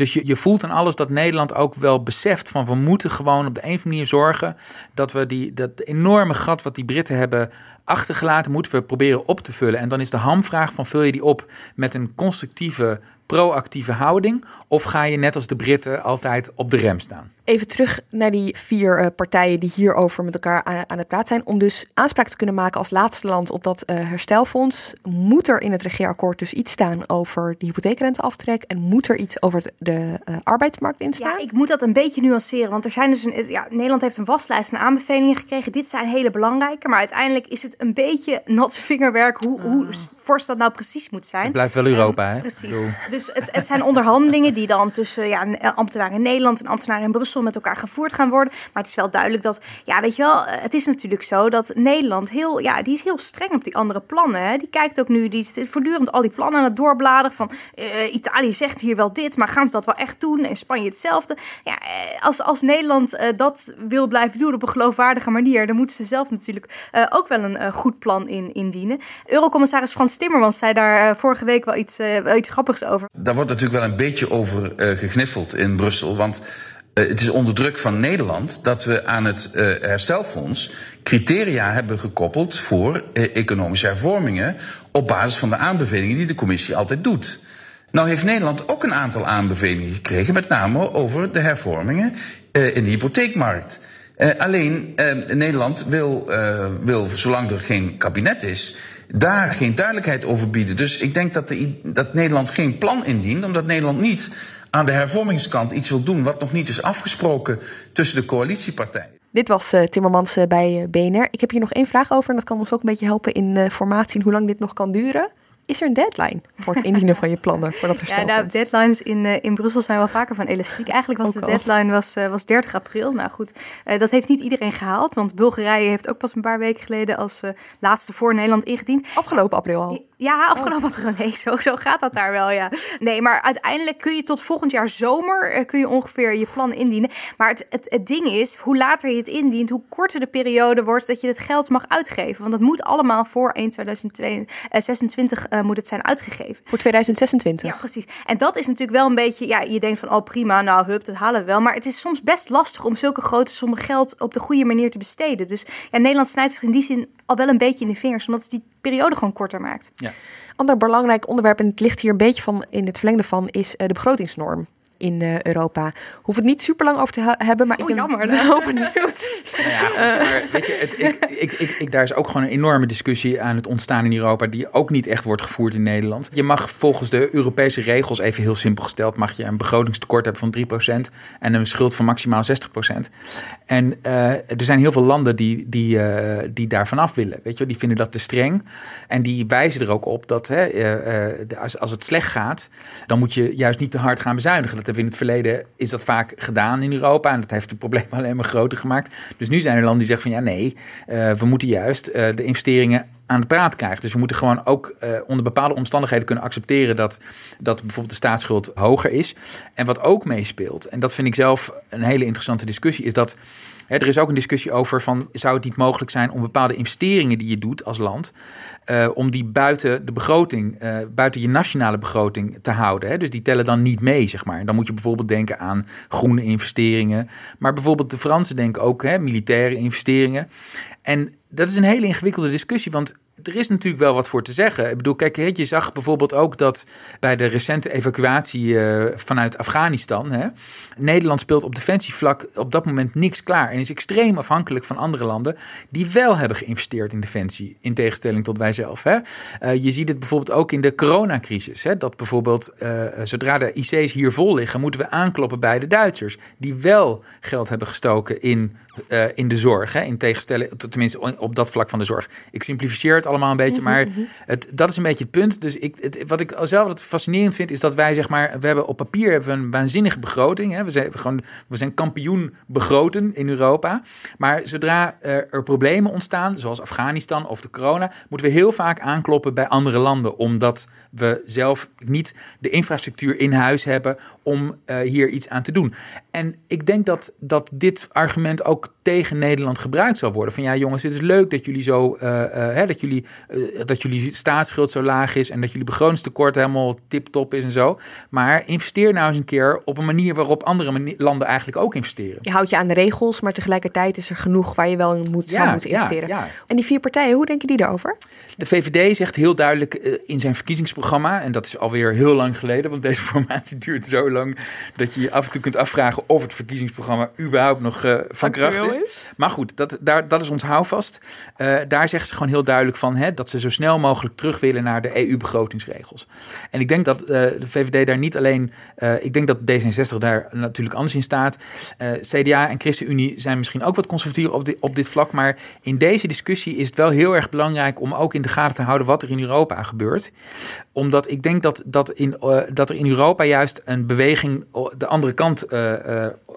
Dus je, je voelt aan alles dat Nederland ook wel beseft van we moeten gewoon op de een of andere manier zorgen dat we die, dat enorme gat wat die Britten hebben achtergelaten, moeten we proberen op te vullen. En dan is de hamvraag van vul je die op met een constructieve proactieve houding? Of ga je net als de Britten altijd op de rem staan? Even terug naar die vier uh, partijen die hierover met elkaar aan, aan, het praten zijn. Om dus aanspraak te kunnen maken als laatste land op dat uh, herstelfonds, moet er in het regeerakkoord dus iets staan over de hypotheekrenteaftrek en moet er iets over de uh, arbeidsmarkt in staan? Ja, ik moet dat een beetje nuanceren, want er zijn dus een, ja, Nederland heeft een waslijst aan aanbevelingen gekregen. Dit zijn hele belangrijke, maar uiteindelijk is het een beetje nat vingerwerk hoe, hoe ah. fors dat nou precies moet zijn. Het blijft wel Europa, hè? Precies. Dus het, het zijn onderhandelingen die dan tussen ja, ambtenaren in Nederland en ambtenaren in Brussel met elkaar gevoerd gaan worden. Maar het is wel duidelijk dat, ja, weet je wel, het is natuurlijk zo dat Nederland heel, ja, die is heel streng op die andere plannen. Hè. Die kijkt ook nu, die is voortdurend al die plannen aan het doorbladeren van uh, Italië zegt hier wel dit, maar gaan ze dat wel echt doen? En Spanje hetzelfde. Ja, eh, als, als Nederland uh, dat wil blijven doen op een geloofwaardige manier, dan moeten ze zelf natuurlijk ook wel een goed plan in, indienen. Eurocommissaris Frans Timmermans zei daar vorige week wel iets, wel iets grappigs over. Daar wordt natuurlijk wel een beetje over gegniffeld in Brussel, want het is onder druk van Nederland dat we aan het uh, herstelfonds criteria hebben gekoppeld voor uh, economische hervormingen op basis van de aanbevelingen die de commissie altijd doet. Nou heeft Nederland ook een aantal aanbevelingen gekregen, met name over de hervormingen in de hypotheekmarkt. alleen Nederland wil, wil, zolang er geen kabinet is, daar geen duidelijkheid over bieden. Dus ik denk dat, dat Nederland geen plan indient, omdat Nederland niet aan de hervormingskant iets wil doen wat nog niet is afgesproken tussen de coalitiepartijen. Dit was uh, Timmermans uh, bij uh, BNR. Ik heb hier nog één vraag over en dat kan ons ook een beetje helpen in formatie en hoe lang dit nog kan duren. Is er een deadline voor het indienen van je plannen voor dat? Ja, nou, deadlines in, uh, in Brussel zijn wel vaker van elastiek. Eigenlijk was de deadline was, uh, was 30 april. Nou goed, uh, dat heeft niet iedereen gehaald, want Bulgarije heeft ook pas een paar weken geleden als laatste voor Nederland ingediend. Afgelopen april al. Ja, afgelopen oh. april. Nee, zo, zo gaat dat daar wel, ja. Nee, maar uiteindelijk kun je tot volgend jaar zomer kun je ongeveer je plannen indienen. Maar het, het, het ding is, hoe later je het indient, hoe korter de periode wordt dat je het geld mag uitgeven. Want dat moet allemaal voor 1 2026 uh, moet het zijn uitgegeven. Voor 2026? Ja, precies. En dat is natuurlijk wel een beetje, ja, je denkt van, oh prima, nou hup, dat halen we wel. Maar het is soms best lastig om zulke grote sommen geld op de goede manier te besteden. Dus ja, Nederland snijdt zich in die zin al wel een beetje in de vingers, omdat het die periode gewoon korter maakt. Ja. Ander belangrijk onderwerp, en het ligt hier een beetje van in het verlengde van, is uh, de begrotingsnorm in uh, Europa. Hoef het niet super lang over te hebben, maar oh, ik ben jammer, wel benieuwd. Nou ja, goed, maar weet je, het, ik, ik, ik, ik, daar is ook gewoon een enorme discussie aan het ontstaan in Europa, die ook niet echt wordt gevoerd in Nederland. Je mag volgens de Europese regels, even heel simpel gesteld, mag je een begrotingstekort hebben van 3% en een schuld van maximaal 60%. En uh, er zijn heel veel landen die, die, uh, die daar vanaf willen. Weet je, die vinden dat te streng. En die wijzen er ook op dat hè, als, als het slecht gaat, dan moet je juist niet te hard gaan bezuinigen. Dat in het verleden is dat vaak gedaan in Europa. En dat heeft het probleem alleen maar groter gemaakt. Dus nu zijn er landen die zeggen van ja, nee, uh, we moeten juist uh, de investeringen aan de praat krijgen. Dus we moeten gewoon ook uh, onder bepaalde omstandigheden kunnen accepteren dat, dat bijvoorbeeld de staatsschuld hoger is. En wat ook meespeelt, en dat vind ik zelf een hele interessante discussie, is dat er is ook een discussie over van zou het niet mogelijk zijn om bepaalde investeringen die je doet als land, uh, om die buiten de begroting, uh, buiten je nationale begroting te houden. Hè? Dus die tellen dan niet mee, zeg maar. Dan moet je bijvoorbeeld denken aan groene investeringen. Maar bijvoorbeeld de Fransen denken ook hè, militaire investeringen. En dat is een hele ingewikkelde discussie, want er is natuurlijk wel wat voor te zeggen. Ik bedoel, kijk, je zag bijvoorbeeld ook dat bij de recente evacuatie uh, vanuit Afghanistan, hè, Nederland speelt op defensievlak op dat moment niks klaar en is extreem afhankelijk van andere landen die wel hebben geïnvesteerd in defensie, in tegenstelling tot wij zelf. Hè. Uh, je ziet het bijvoorbeeld ook in de coronacrisis, hè, dat bijvoorbeeld uh, zodra de IC's hier vol liggen, moeten we aankloppen bij de Duitsers, die wel geld hebben gestoken in, in de zorg, hè, in tegenstelling, tenminste op dat vlak van de zorg. Ik simplificeer het allemaal een beetje. Maar het, dat is een beetje het punt. Dus ik, het, wat ik zelf wat fascinerend vind, is dat wij zeg maar, we hebben op papier hebben we een waanzinnige begroting. Hè. We, zijn, we, gewoon, we zijn kampioen begroten in Europa. Maar zodra er problemen ontstaan, zoals Afghanistan of de corona, moeten we heel vaak aankloppen bij andere landen. Omdat we zelf niet de infrastructuur in huis hebben om uh, hier iets aan te doen. En ik denk dat, dat dit argument ook tegen Nederland gebruikt zal worden. Van ja, jongens, het is leuk dat jullie zo uh, uh, hè, dat jullie dat jullie staatsschuld zo laag is en dat jullie begrotingstekort helemaal tip-top is en zo. Maar investeer nou eens een keer op een manier waarop andere landen eigenlijk ook investeren. Je houdt je aan de regels, maar tegelijkertijd is er genoeg waar je wel in moet, zou moeten investeren. Ja, ja. En die vier partijen, hoe denken die daarover? De VVD zegt heel duidelijk in zijn verkiezingsprogramma, en dat is alweer heel lang geleden, want deze formatie duurt zo lang dat je je af en toe kunt afvragen of het verkiezingsprogramma überhaupt nog uh, van kracht is. Maar goed, dat, daar, dat is ons houvast. Uh, daar zegt ze gewoon heel duidelijk van hè, dat ze zo snel mogelijk terug willen naar de EU-begrotingsregels. En ik denk dat uh, de VVD daar niet alleen, ik denk dat D66 daar natuurlijk anders in staat. CDA en ChristenUnie zijn misschien ook wat conservatiever op, op dit vlak, maar in deze discussie is het wel heel erg belangrijk om ook in de gaten te houden wat er in Europa gebeurt. Omdat ik denk dat, dat, in, dat er in Europa juist een beweging de andere kant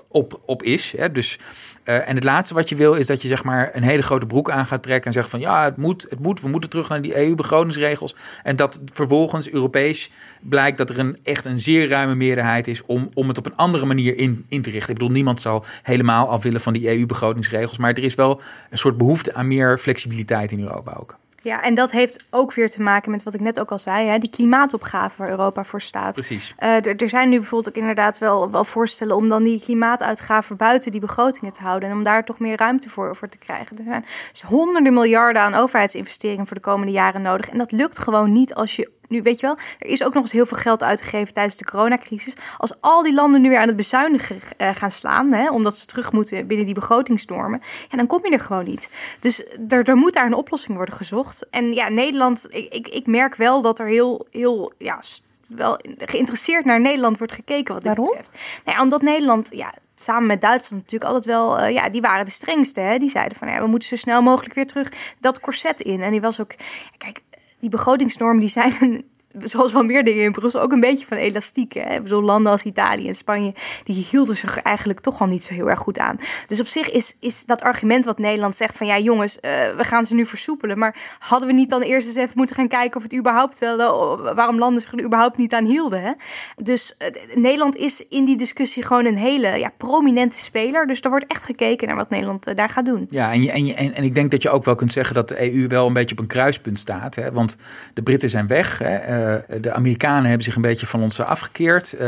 op, op is. Hè? Dus, uh, en het laatste wat je wil is dat je zeg maar een hele grote broek aan gaat trekken en zegt van ja, het moet, het moet, we moeten terug naar die EU-begrotingsregels. En dat vervolgens Europees blijkt dat er een echt een zeer ruime meerderheid is om, om het op een andere manier in, in te richten. Ik bedoel, niemand zal helemaal af willen van die EU-begrotingsregels, maar er is wel een soort behoefte aan meer flexibiliteit in Europa ook. Ja, en dat heeft ook weer te maken met wat ik net ook al zei, hè, die klimaatopgave waar Europa voor staat. Precies. Uh, er zijn nu bijvoorbeeld ook inderdaad wel, wel voorstellen om dan die klimaatuitgaven buiten die begrotingen te houden en om daar toch meer ruimte voor, voor te krijgen. Er zijn dus honderden miljarden aan overheidsinvesteringen voor de komende jaren nodig. En dat lukt gewoon niet als je nu weet je wel, er is ook nog eens heel veel geld uitgegeven tijdens de coronacrisis. Als al die landen nu weer aan het bezuinigen uh, gaan slaan, hè, omdat ze terug moeten binnen die begrotingsnormen, ja, dan kom je er gewoon niet. Dus er, er moet daar een oplossing worden gezocht. En ja, Nederland, ik, ik, ik merk wel dat er heel, heel ja, wel geïnteresseerd naar Nederland wordt gekeken wat dit Waarom? betreft. Nou ja, omdat Nederland, ja, samen met Duitsland natuurlijk altijd wel, uh, ja, die waren de strengste. Hè? Die zeiden van, ja, we moeten zo snel mogelijk weer terug dat corset in. En die was ook, kijk, die begrotingsnormen die zijn zoals wel meer dingen in Brussel, ook een beetje van elastiek. Hè? Zo'n landen als Italië en Spanje, die hielden zich eigenlijk toch al niet zo heel erg goed aan. Dus op zich is, is dat argument wat Nederland zegt van ja jongens, uh, we gaan ze nu versoepelen. Maar hadden we niet dan eerst eens even moeten gaan kijken of het überhaupt wel, uh, waarom landen zich er überhaupt niet aan hielden. Hè? Dus uh, Nederland is in die discussie gewoon een hele ja, prominente speler. Dus er wordt echt gekeken naar wat Nederland daar gaat doen. Ja, en, en, en, en ik denk dat je ook wel kunt zeggen dat de EU wel een beetje op een kruispunt staat. Hè? Want de Britten zijn weg. Hè? Uh, de Amerikanen hebben zich een beetje van ons afgekeerd. Uh,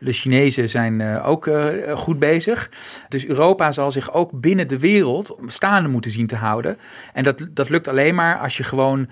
de Chinezen zijn uh, ook goed bezig. Dus Europa zal zich ook binnen de wereld staande moeten zien te houden. En dat, dat lukt alleen maar als je gewoon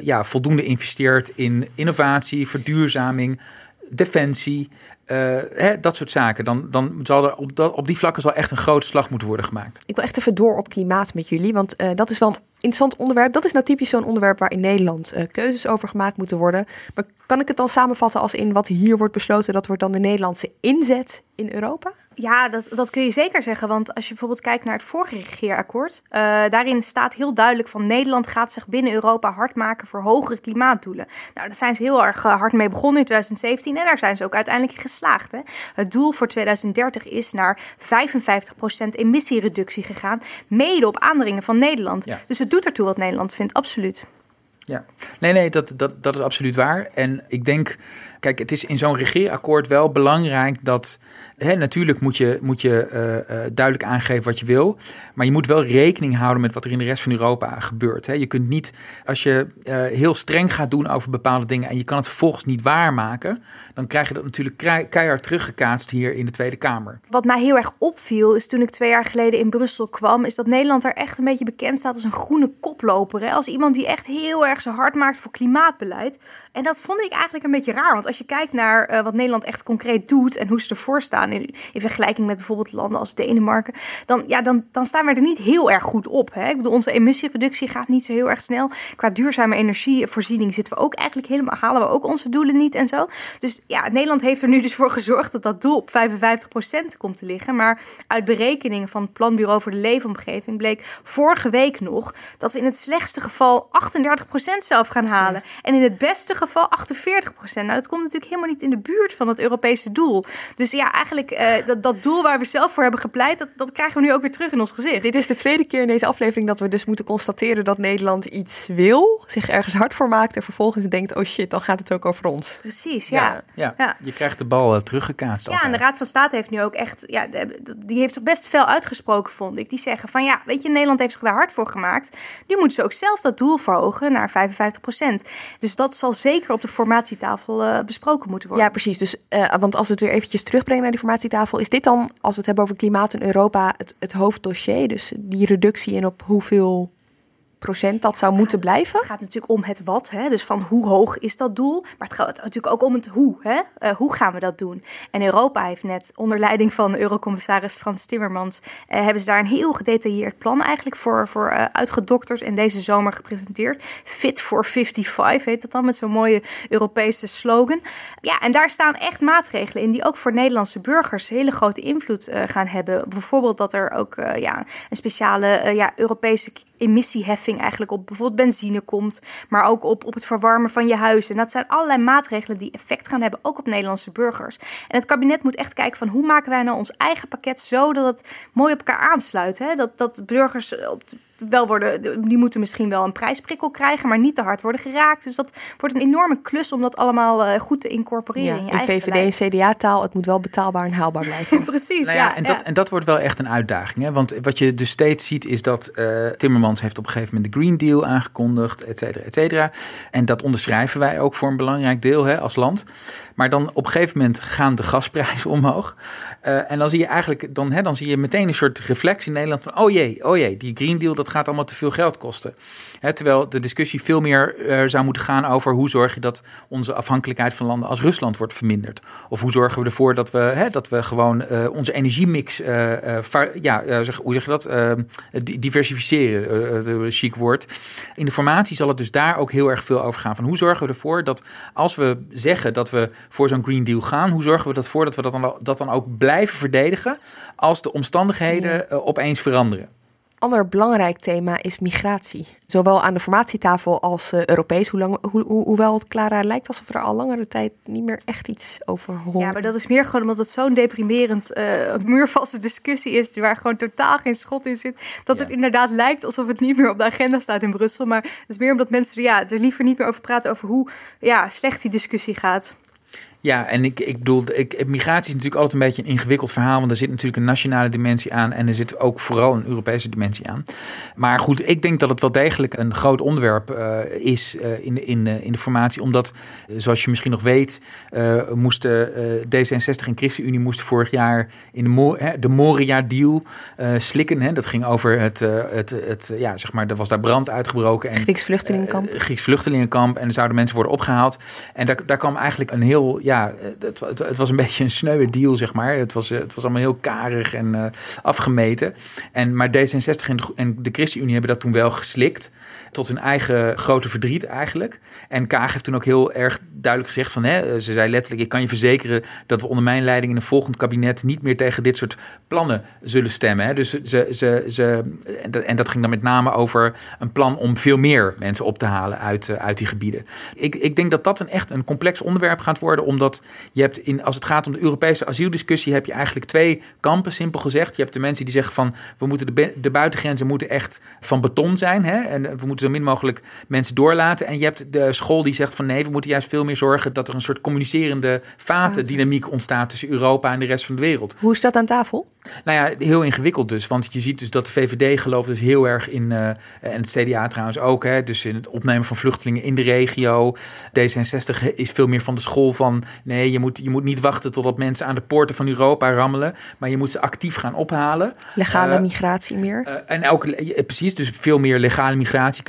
ja, voldoende investeert in innovatie, verduurzaming, defensie. Hè, dat soort zaken. Dan, dan zal er op, dat, op die vlakken zal echt een grote slag moeten worden gemaakt. Ik wil echt even door op klimaat met jullie. Want dat is wel een interessant onderwerp. Dat is nou typisch zo'n onderwerp waar in Nederland uh, keuzes over gemaakt moeten worden. Maar kan ik het dan samenvatten als in wat hier wordt besloten, dat wordt dan de Nederlandse inzet in Europa? Ja, dat, dat kun je zeker zeggen. Want als je bijvoorbeeld kijkt naar het vorige regeerakkoord, uh, daarin staat heel duidelijk van Nederland gaat zich binnen Europa hard maken voor hogere klimaatdoelen. Nou, daar zijn ze heel erg hard mee begonnen in 2017 en daar zijn ze ook uiteindelijk in geslaagd. Hè. Het doel voor 2030 is naar 55% emissiereductie gegaan, mede op aandringen van Nederland. Ja. Dus het doet ertoe wat Nederland vindt, absoluut. Ja, nee, nee, dat, dat, dat is absoluut waar. En ik denk, kijk, het is in zo'n regeerakkoord wel belangrijk dat Hè, natuurlijk moet je, moet je uh, uh, duidelijk aangeven wat je wil. Maar je moet wel rekening houden met wat er in de rest van Europa gebeurt. Hè. Je kunt niet, als je uh, heel streng gaat doen over bepaalde dingen en je kan het vervolgens niet waarmaken, dan krijg je dat natuurlijk keihard teruggekaatst hier in de Tweede Kamer. Wat mij heel erg opviel is toen ik twee jaar geleden in Brussel kwam, is dat Nederland er echt een beetje bekend staat als een groene koploper. Hè. Als iemand die echt heel erg zo hard maakt voor klimaatbeleid. En dat vond ik eigenlijk een beetje raar. Want als je kijkt naar uh, wat Nederland echt concreet doet en hoe ze ervoor staan in, in vergelijking met bijvoorbeeld landen als Denemarken, dan, ja, dan, dan staan we er niet heel erg goed op. Hè? Ik bedoel, onze emissiereductie gaat niet zo heel erg snel. Qua duurzame energievoorziening zitten we ook eigenlijk helemaal, halen we ook onze doelen niet en zo. Dus ja, Nederland heeft er nu dus voor gezorgd dat dat doel op 55% komt te liggen. Maar uit berekeningen van het Planbureau voor de Leefomgeving bleek vorige week nog dat we in het slechtste geval 38% zelf gaan halen. En in het beste geval 48 procent. Nou, dat komt natuurlijk helemaal niet in de buurt van het Europese doel. Dus ja, eigenlijk uh, dat, dat doel waar we zelf voor hebben gepleit, dat, dat krijgen we nu ook weer terug in ons gezicht. Dit is de tweede keer in deze aflevering dat we dus moeten constateren dat Nederland iets wil, zich ergens hard voor maakt en vervolgens denkt, oh shit, dan gaat het ook over ons. Precies, ja. Ja, ja. je krijgt de bal uh, teruggekaatst. Ja, en de Raad van State heeft nu ook echt, ja, die heeft zich best veel uitgesproken, vond ik. Die zeggen van ja, weet je, Nederland heeft zich daar hard voor gemaakt. Nu moeten ze ook zelf dat doel verhogen naar 55 procent. Dus dat zal zeker op de formatietafel uh, besproken moeten worden. Ja, precies. Dus, uh, want als we het weer eventjes terugbrengen naar die formatietafel, is dit dan, als we het hebben over klimaat in Europa, het, het hoofddossier? Dus die reductie en op hoeveel procent dat zou moeten blijven? Het gaat natuurlijk om het wat, hè? dus van hoe hoog is dat doel. Maar het gaat natuurlijk ook om het hoe. Hè? Uh, hoe gaan we dat doen? En Europa heeft net onder leiding van Eurocommissaris Frans Timmermans... Uh, hebben ze daar een heel gedetailleerd plan eigenlijk voor, voor uh, uitgedokterd... en deze zomer gepresenteerd. Fit for 55 heet dat dan, met zo'n mooie Europese slogan. Ja, en daar staan echt maatregelen in... die ook voor Nederlandse burgers hele grote invloed gaan hebben. Bijvoorbeeld dat er ook ja, een speciale ja, Europese emissieheffing eigenlijk op bijvoorbeeld benzine komt, maar ook op, op het verwarmen van je huis. En dat zijn allerlei maatregelen die effect gaan hebben, ook op Nederlandse burgers. En het kabinet moet echt kijken van hoe maken wij nou ons eigen pakket zo dat het mooi op elkaar aansluit. Hè? Dat, dat burgers op wel worden, die moeten misschien wel een prijsprikkel krijgen, maar niet te hard worden geraakt. Dus dat wordt een enorme klus om dat allemaal uh, goed te incorporeren in je in VVD en CDA-taal, het moet wel betaalbaar en haalbaar blijven. Precies, nou ja, ja, en, dat, en dat wordt wel echt een uitdaging. Hè? Want wat je dus steeds ziet is dat uh, Timmermans heeft op een gegeven moment de Green Deal aangekondigd, et cetera, et cetera. En dat onderschrijven wij ook voor een belangrijk deel hè, als land. Maar dan op een gegeven moment gaan de gasprijzen omhoog. Uh, en dan zie je eigenlijk, dan, hè, dan zie je meteen een soort reflex in Nederland van, oh jee, oh jee, die Green Deal, dat gaat allemaal te veel geld kosten terwijl de discussie veel meer uh, zou moeten gaan over hoe zorg je dat onze afhankelijkheid van landen als Rusland wordt verminderd. Of hoe zorgen we ervoor dat we, dat we gewoon uh, onze energiemix, uh, ja, zeg, hoe zeg je dat, diversificeren, uh, chic woord. In de formatie zal het dus daar ook heel erg veel over gaan. Van hoe zorgen we ervoor dat als we zeggen dat we voor zo'n Green Deal gaan, hoe zorgen we ervoor dat we dat dan, dat dan ook blijven verdedigen als de omstandigheden opeens veranderen ander belangrijk thema is migratie. Zowel aan de formatietafel als uh, Europees. Hoe lang, ho ho hoewel het Clara lijkt alsof er al langere tijd niet meer echt iets over hoort. Ja, maar dat is meer gewoon omdat het zo'n deprimerend, uh, muurvaste discussie is. Waar gewoon totaal geen schot in zit. Dat ja. het inderdaad lijkt alsof het niet meer op de agenda staat in Brussel. Maar het is meer omdat mensen ja, er liever niet meer over praten. Over hoe ja, slecht die discussie gaat. Ja, en ik, ik bedoel, ik, migratie is natuurlijk altijd een beetje een ingewikkeld verhaal. Want er zit natuurlijk een nationale dimensie aan. En er zit ook vooral een Europese dimensie aan. Maar goed, ik denk dat het wel degelijk een groot onderwerp uh, is uh, in, in, uh, in de formatie. Omdat, zoals je misschien nog weet, moesten D66 en ChristenUnie moesten vorig jaar in de, Mo de Moria-deal slikken. Hè. Dat ging over het, het, het, ja, zeg maar, er was daar brand uitgebroken. En, Grieks vluchtelingenkamp. Grieks vluchtelingenkamp. En er zouden mensen worden opgehaald. En daar, daar kwam eigenlijk een heel ja, het, het, het, was een beetje een sneuwe deal, zeg maar. Het was, het was allemaal heel karig en uh, afgemeten. En, maar D66 en de, en de ChristenUnie hebben dat toen wel geslikt tot hun eigen grote verdriet eigenlijk. En Kaag heeft toen ook heel erg duidelijk gezegd van, hè, ze zei letterlijk, ik kan je verzekeren dat we onder mijn leiding in een volgend kabinet niet meer tegen dit soort plannen zullen stemmen. Hè. Dus ze, ze, ze, en dat ging dan met name over een plan om veel meer mensen op te halen uit, eh, uit die gebieden. Ik, ik denk dat dat een echt een complex onderwerp gaat worden, omdat je hebt in, als het gaat om de Europese asieldiscussie, heb je eigenlijk twee kampen, simpel gezegd. Je hebt de mensen die zeggen van, we moeten de, de buitengrenzen moeten echt van beton zijn, hè, en we moeten zo min mogelijk mensen doorlaten. En je hebt de school die zegt van nee, we moeten juist veel meer zorgen dat er een soort communicerende vatendynamiek ontstaat tussen Europa en de rest van de wereld. Hoe is dat aan tafel? Nou ja, heel ingewikkeld dus. Want je ziet dus dat de VVD gelooft dus heel erg in, uh, en het CDA trouwens ook, hè, dus in het opnemen van vluchtelingen in de regio. D66 is veel meer van de school van nee, je moet, je moet niet wachten totdat mensen aan de poorten van Europa rammelen, maar je moet ze actief gaan ophalen. Legale Uh, migratie meer. uh, en ook, precies, dus veel meer legale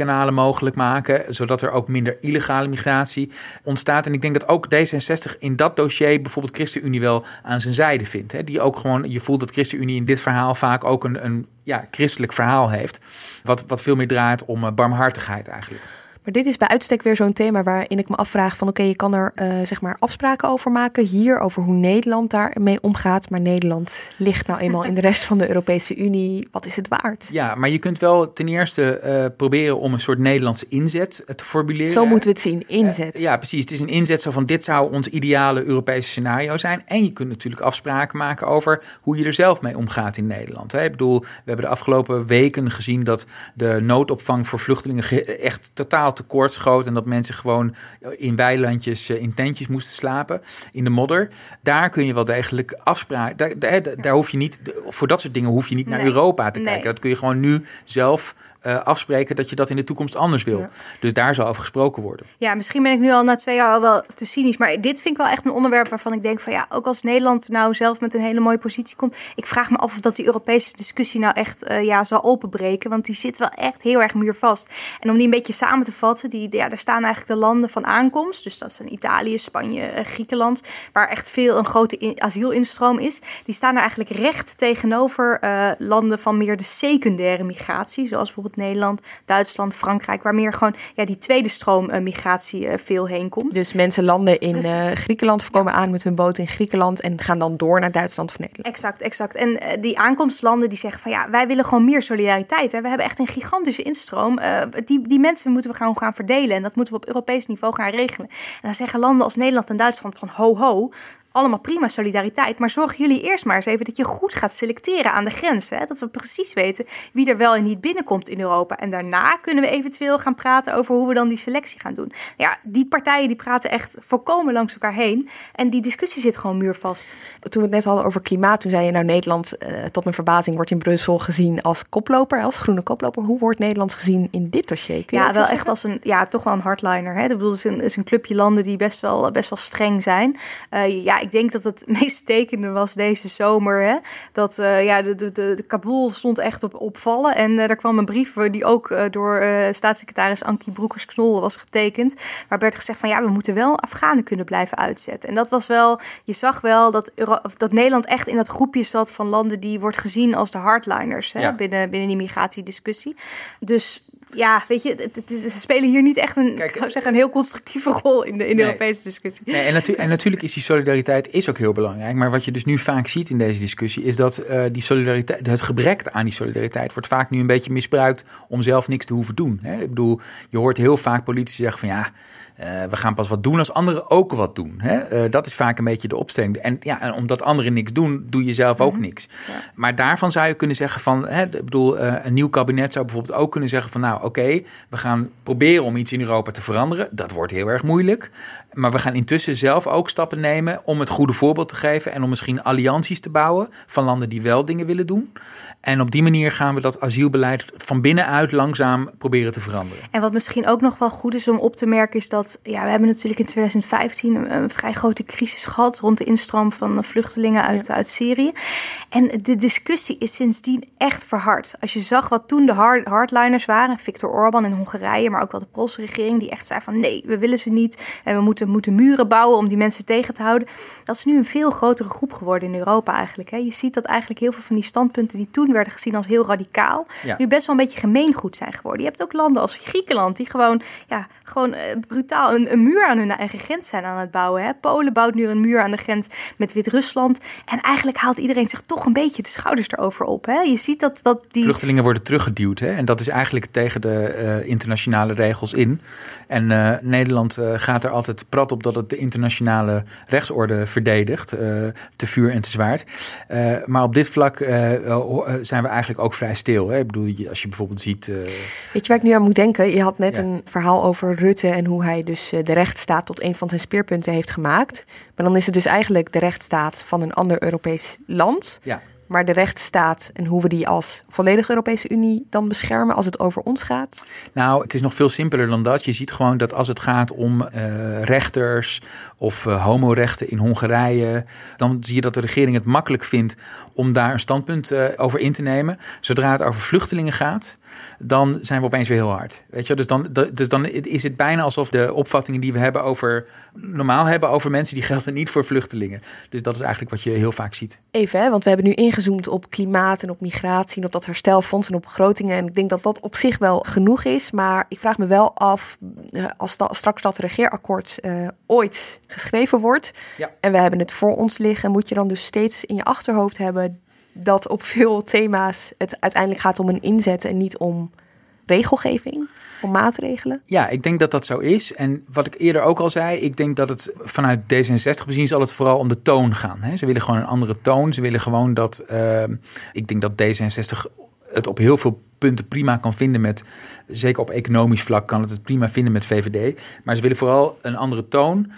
migratiekanalen mogelijk maken, zodat er ook minder illegale migratie ontstaat. En ik denk dat ook D66 in dat dossier bijvoorbeeld ChristenUnie wel aan zijn zijde vindt. Hè? Die ook gewoon, je voelt dat ChristenUnie in dit verhaal vaak ook een, een ja, christelijk verhaal heeft. Wat, wat veel meer draait om uh, barmhartigheid eigenlijk. Maar dit is bij uitstek weer zo'n thema waarin ik me afvraag van oké, okay, je kan er uh, zeg maar afspraken over maken hier over hoe Nederland daarmee omgaat. Maar Nederland ligt nou eenmaal in de rest van de Europese Unie. Wat is het waard? Ja, maar je kunt wel ten eerste uh, proberen om een soort Nederlandse inzet te formuleren. Zo moeten we het zien, inzet. Uh, ja, precies. Het is een inzet zo van dit zou ons ideale Europese scenario zijn. En je kunt natuurlijk afspraken maken over hoe je er zelf mee omgaat in Nederland. Hè? Ik bedoel, we hebben de afgelopen weken gezien dat de noodopvang voor vluchtelingen echt totaal tekort schoot en dat mensen gewoon in weilandjes in tentjes moesten slapen in de modder. Daar kun je wel degelijk afspraken. Daar, daar, daar, hoef je niet, voor dat soort dingen hoef je niet naar Nee. Europa te Nee. kijken. Dat kun je gewoon nu zelf eh, afspreken dat je dat in de toekomst anders wil. Ja. Dus daar zal over gesproken worden. Ja, misschien ben ik nu al na twee jaar al wel te cynisch. Maar dit vind ik wel echt een onderwerp waarvan ik denk van ja, ook als Nederland nou zelf met een hele mooie positie komt. Ik vraag me af of dat die Europese discussie nou echt eh, ja, zal openbreken. Want die zit wel echt heel erg muurvast. En om die een beetje samen te vatten, die, ja, daar staan eigenlijk de landen van aankomst. Dus dat zijn Italië, Spanje, eh, Griekenland. Waar echt veel een grote in, asielinstroom is. Die staan er eigenlijk recht tegenover landen van meer de secundaire migratie. Zoals bijvoorbeeld Nederland, Duitsland, Frankrijk. Waar meer gewoon ja, die tweede stroom eh, migratie eh, veel heen komt. Dus mensen landen in eh, Griekenland, komen aan met hun boot in Griekenland en gaan dan door naar Duitsland of Nederland. Exact, exact. En die aankomstlanden die zeggen van ja, wij willen gewoon meer solidariteit. Hè. We hebben echt een gigantische instroom. Die, die mensen moeten we gaan, gaan verdelen. En dat moeten we op Europees niveau gaan regelen. En dan zeggen landen als Nederland en Duitsland van ho ho. Allemaal prima solidariteit. Maar zorgen jullie eerst maar eens even dat je goed gaat selecteren aan de grenzen. Hè? Dat we precies weten wie er wel en niet binnenkomt in Europa. En daarna kunnen we eventueel gaan praten over hoe we dan die selectie gaan doen. Ja, die partijen die praten echt volkomen langs elkaar heen. En die discussie zit gewoon muurvast. Toen we het net hadden over klimaat, toen zei je nou Nederland, uh, tot mijn verbazing, wordt in Brussel gezien als koploper, als groene koploper. Hoe wordt Nederland gezien in dit dossier? Ja, wel echt als een, ja, toch wel een hardliner. Hè? Ik bedoel, het is een, is een clubje landen die best wel, best wel streng zijn. Uh, ja, ik denk dat het meest tekende was deze zomer. Hè? Dat uh, ja, de, de, de, Kabul stond echt op, op vallen. En uh, er kwam een brief die ook uh, door staatssecretaris Ankie Broekers-Knol was getekend. Waar werd gezegd van ja, we moeten wel Afghanen kunnen blijven uitzetten. En dat was wel, je zag wel dat, Euro, dat Nederland echt in dat groepje zat van landen die wordt gezien als de hardliners hè? Ja. binnen, binnen die migratiediscussie. Dus ja, weet je, het, het is, ze spelen hier niet echt een, Kijk, ik zou zeggen, een heel constructieve rol in de, in de nee, Europese discussie. Nee, en, natu en, natuurlijk is die solidariteit is ook heel belangrijk. Maar wat je dus nu vaak ziet in deze discussie, is dat uh, die solidariteit, het gebrek aan die solidariteit wordt vaak nu een beetje misbruikt om zelf niks te hoeven doen. Hè? Ik bedoel, je hoort heel vaak politici zeggen van ja. Uh, we gaan pas wat doen als anderen ook wat doen. Hè? Uh, dat is vaak een beetje de opstelling. En, ja, en omdat anderen niks doen, doe je zelf ook -hmm. niks. Ja. Maar daarvan zou je kunnen zeggen van... Hè, ik bedoel, uh, een nieuw kabinet zou bijvoorbeeld ook kunnen zeggen van... nou, oké, okay, we gaan proberen om iets in Europa te veranderen. Dat wordt heel erg moeilijk. Maar we gaan intussen zelf ook stappen nemen om het goede voorbeeld te geven... en om misschien allianties te bouwen van landen die wel dingen willen doen. En op die manier gaan we dat asielbeleid van binnenuit langzaam proberen te veranderen. En wat misschien ook nog wel goed is om op te merken is dat... ja, we hebben natuurlijk in 2015 een, een vrij grote crisis gehad... rond de instroom van vluchtelingen uit, ja. uit Syrië. En de discussie is sindsdien echt verhard. Als je zag wat toen de hard, hardliners waren... Viktor Orban in Hongarije, maar ook wel de Poolse regering... die echt zei van nee, we willen ze niet... en we moeten, moeten muren bouwen om die mensen tegen te houden. Dat is nu een veel grotere groep geworden in Europa eigenlijk. Hè. Je ziet dat eigenlijk heel veel van die standpunten... die toen werden gezien als heel radicaal... Ja. nu best wel een beetje gemeengoed zijn geworden. Je hebt ook landen als Griekenland... die gewoon, ja, gewoon uh, brutaal een, een, muur aan hun eigen grens zijn aan het bouwen. Hè. Polen bouwt nu een muur aan de grens met Wit-Rusland. En eigenlijk haalt iedereen zich toch een beetje de schouders erover op. Hè. Je ziet dat, dat die... Vluchtelingen worden teruggeduwd. Hè. En dat is eigenlijk tegen de uh, internationale regels in. En uh, Nederland uh, gaat er altijd prat op dat het de internationale rechtsorde verdedigt. te vuur en te zwaard. maar op dit vlak zijn we eigenlijk ook vrij stil. Hè. Ik bedoel, als je bijvoorbeeld ziet... Weet je waar ik nu aan moet denken? Je had net ja. een verhaal over Rutte en hoe hij dus de rechtsstaat tot een van zijn speerpunten heeft gemaakt. Maar dan is het dus eigenlijk de rechtsstaat van een ander Europees land. Ja. Maar de rechtsstaat en hoe we die als volledige Europese Unie dan beschermen als het over ons gaat? Nou, het is nog veel simpeler dan dat. Je ziet gewoon dat als het gaat om uh, rechters of uh, homorechten in Hongarije, dan zie je dat de regering het makkelijk vindt om daar een standpunt uh, over in te nemen. Zodra het over vluchtelingen gaat, dan zijn we opeens weer heel hard. Weet je, dus dan, dus dan is het bijna alsof de opvattingen die we hebben over normaal hebben over mensen, die gelden niet voor vluchtelingen. Dus dat is eigenlijk wat je heel vaak ziet. Even, hè, want we hebben nu ingezoomd op klimaat en op migratie en op dat herstelfonds en op begrotingen. En ik denk dat dat op zich wel genoeg is. Maar ik vraag me wel af, eh, als da straks dat regeerakkoord uh, ooit geschreven wordt ja. en we hebben het voor ons liggen, moet je dan dus steeds in je achterhoofd hebben dat op veel thema's het uiteindelijk gaat om een inzet en niet om regelgeving, om maatregelen? Ja, ik denk dat dat zo is. En wat ik eerder ook al zei, ik denk dat het vanuit D66 bezien zal het vooral om de toon gaan. Hè? Ze willen gewoon een andere toon. Ze willen gewoon dat, uh, ik denk dat D66 het op heel veel punten prima kan vinden met, zeker op economisch vlak kan het het prima vinden met VVD. Maar ze willen vooral een andere toon.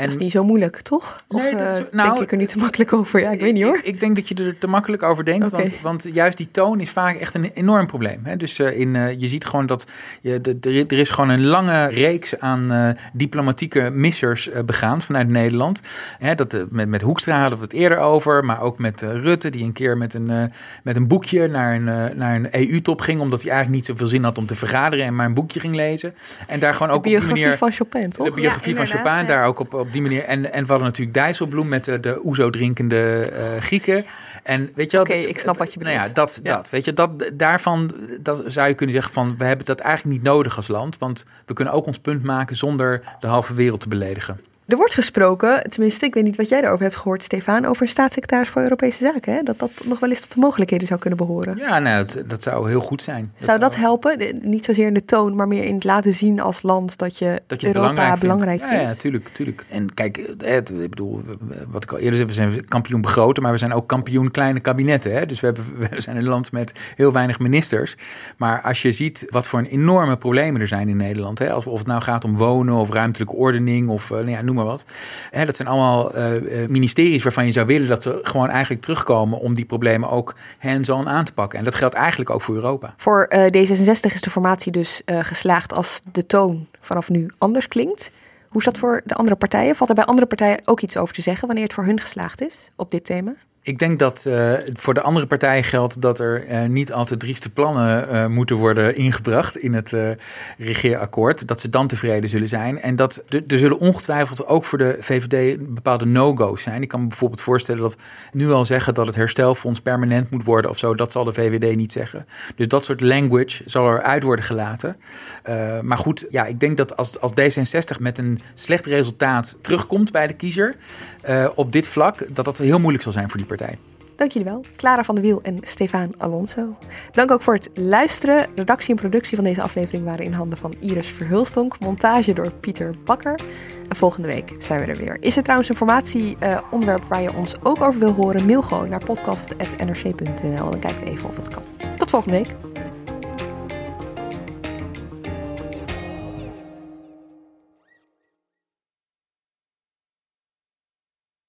En, dat is niet zo moeilijk, toch? Of nee, dat is, nou, denk ik er niet te makkelijk over? Ja, ik, weet niet hoor. Ik, denk dat je er te makkelijk over denkt, want, want juist die toon is vaak echt een enorm probleem. Hè? Dus uh, in, uh, je ziet gewoon dat je, de, de, er is gewoon een lange reeks aan uh, diplomatieke missers begaan vanuit Nederland. Hè, dat, met, met Hoekstra hadden we het eerder over, maar ook met Rutte, die een keer met een, met een boekje naar een, naar een EU-top ging, omdat hij eigenlijk niet zoveel zin had om te vergaderen en maar een boekje ging lezen. En daar gewoon ook op die manier... van Chopin, toch? De biografie van Chopin, daar ook op, op die manier. En, en we hadden natuurlijk Dijsselbloem met de, de oezo drinkende uh, Grieken. En weet je Oké, ik snap wat je bedoelt. Nou ja, dat, dat. Weet je, dat, daarvan dat zou je kunnen zeggen van... we hebben dat eigenlijk niet nodig als land. Want we kunnen ook ons punt maken zonder de halve wereld te beledigen. Er wordt gesproken, tenminste, ik weet niet wat jij daarover hebt gehoord, Stefan, over een staatssecretaris voor Europese Zaken. Hè? Dat dat nog wel eens tot de mogelijkheden zou kunnen behoren. Ja, nou, dat, dat zou heel goed zijn. zou dat helpen? Niet zozeer in de toon, maar meer in het laten zien als land dat je, dat je Europa belangrijk, belangrijk vindt. Ja, ja, tuurlijk, tuurlijk. En kijk, ik bedoel, wat ik al eerder zei, we zijn kampioen begroten, maar we zijn ook kampioen kleine kabinetten. Hè? Dus we, hebben, we zijn een land met heel weinig ministers. Maar als je ziet wat voor een enorme problemen er zijn in Nederland, hè? Of, of het nou gaat om wonen of ruimtelijke ordening of nou ja, noem wat. dat zijn allemaal uh, ministeries waarvan je zou willen dat ze gewoon eigenlijk terugkomen om die problemen ook hands-on aan te pakken. En dat geldt eigenlijk ook voor Europa. Voor uh, D66 is de formatie dus geslaagd als de toon vanaf nu anders klinkt. Hoe is dat voor de andere partijen? Valt er bij andere partijen ook iets over te zeggen wanneer het voor hun geslaagd is op dit thema? Ik denk dat uh, voor de andere partijen geldt dat er uh, niet al te drieste plannen uh, moeten worden ingebracht in het regeerakkoord. Dat ze dan tevreden zullen zijn. En dat er zullen ongetwijfeld ook voor de VVD bepaalde no-go's zijn. Ik kan me bijvoorbeeld voorstellen dat nu al zeggen dat het herstelfonds permanent moet worden of zo. Dat zal de VVD niet zeggen. Dus dat soort language zal eruit worden gelaten. maar goed, ja, ik denk dat als, als D66 met een slecht resultaat terugkomt bij de kiezer op dit vlak, dat dat heel moeilijk zal zijn voor die partij. Dank jullie wel, Clara van der Wiel en Stefan Alonso. Dank ook voor het luisteren. Redactie en productie van deze aflevering waren in handen van Iris Verhulstonk. Montage door Pieter Bakker. En volgende week zijn we er weer. Is er trouwens een formatie-onderwerp waar je ons ook over wil horen? Mail gewoon naar podcast.nrc.nl. Dan kijken we even of het kan. Tot volgende week.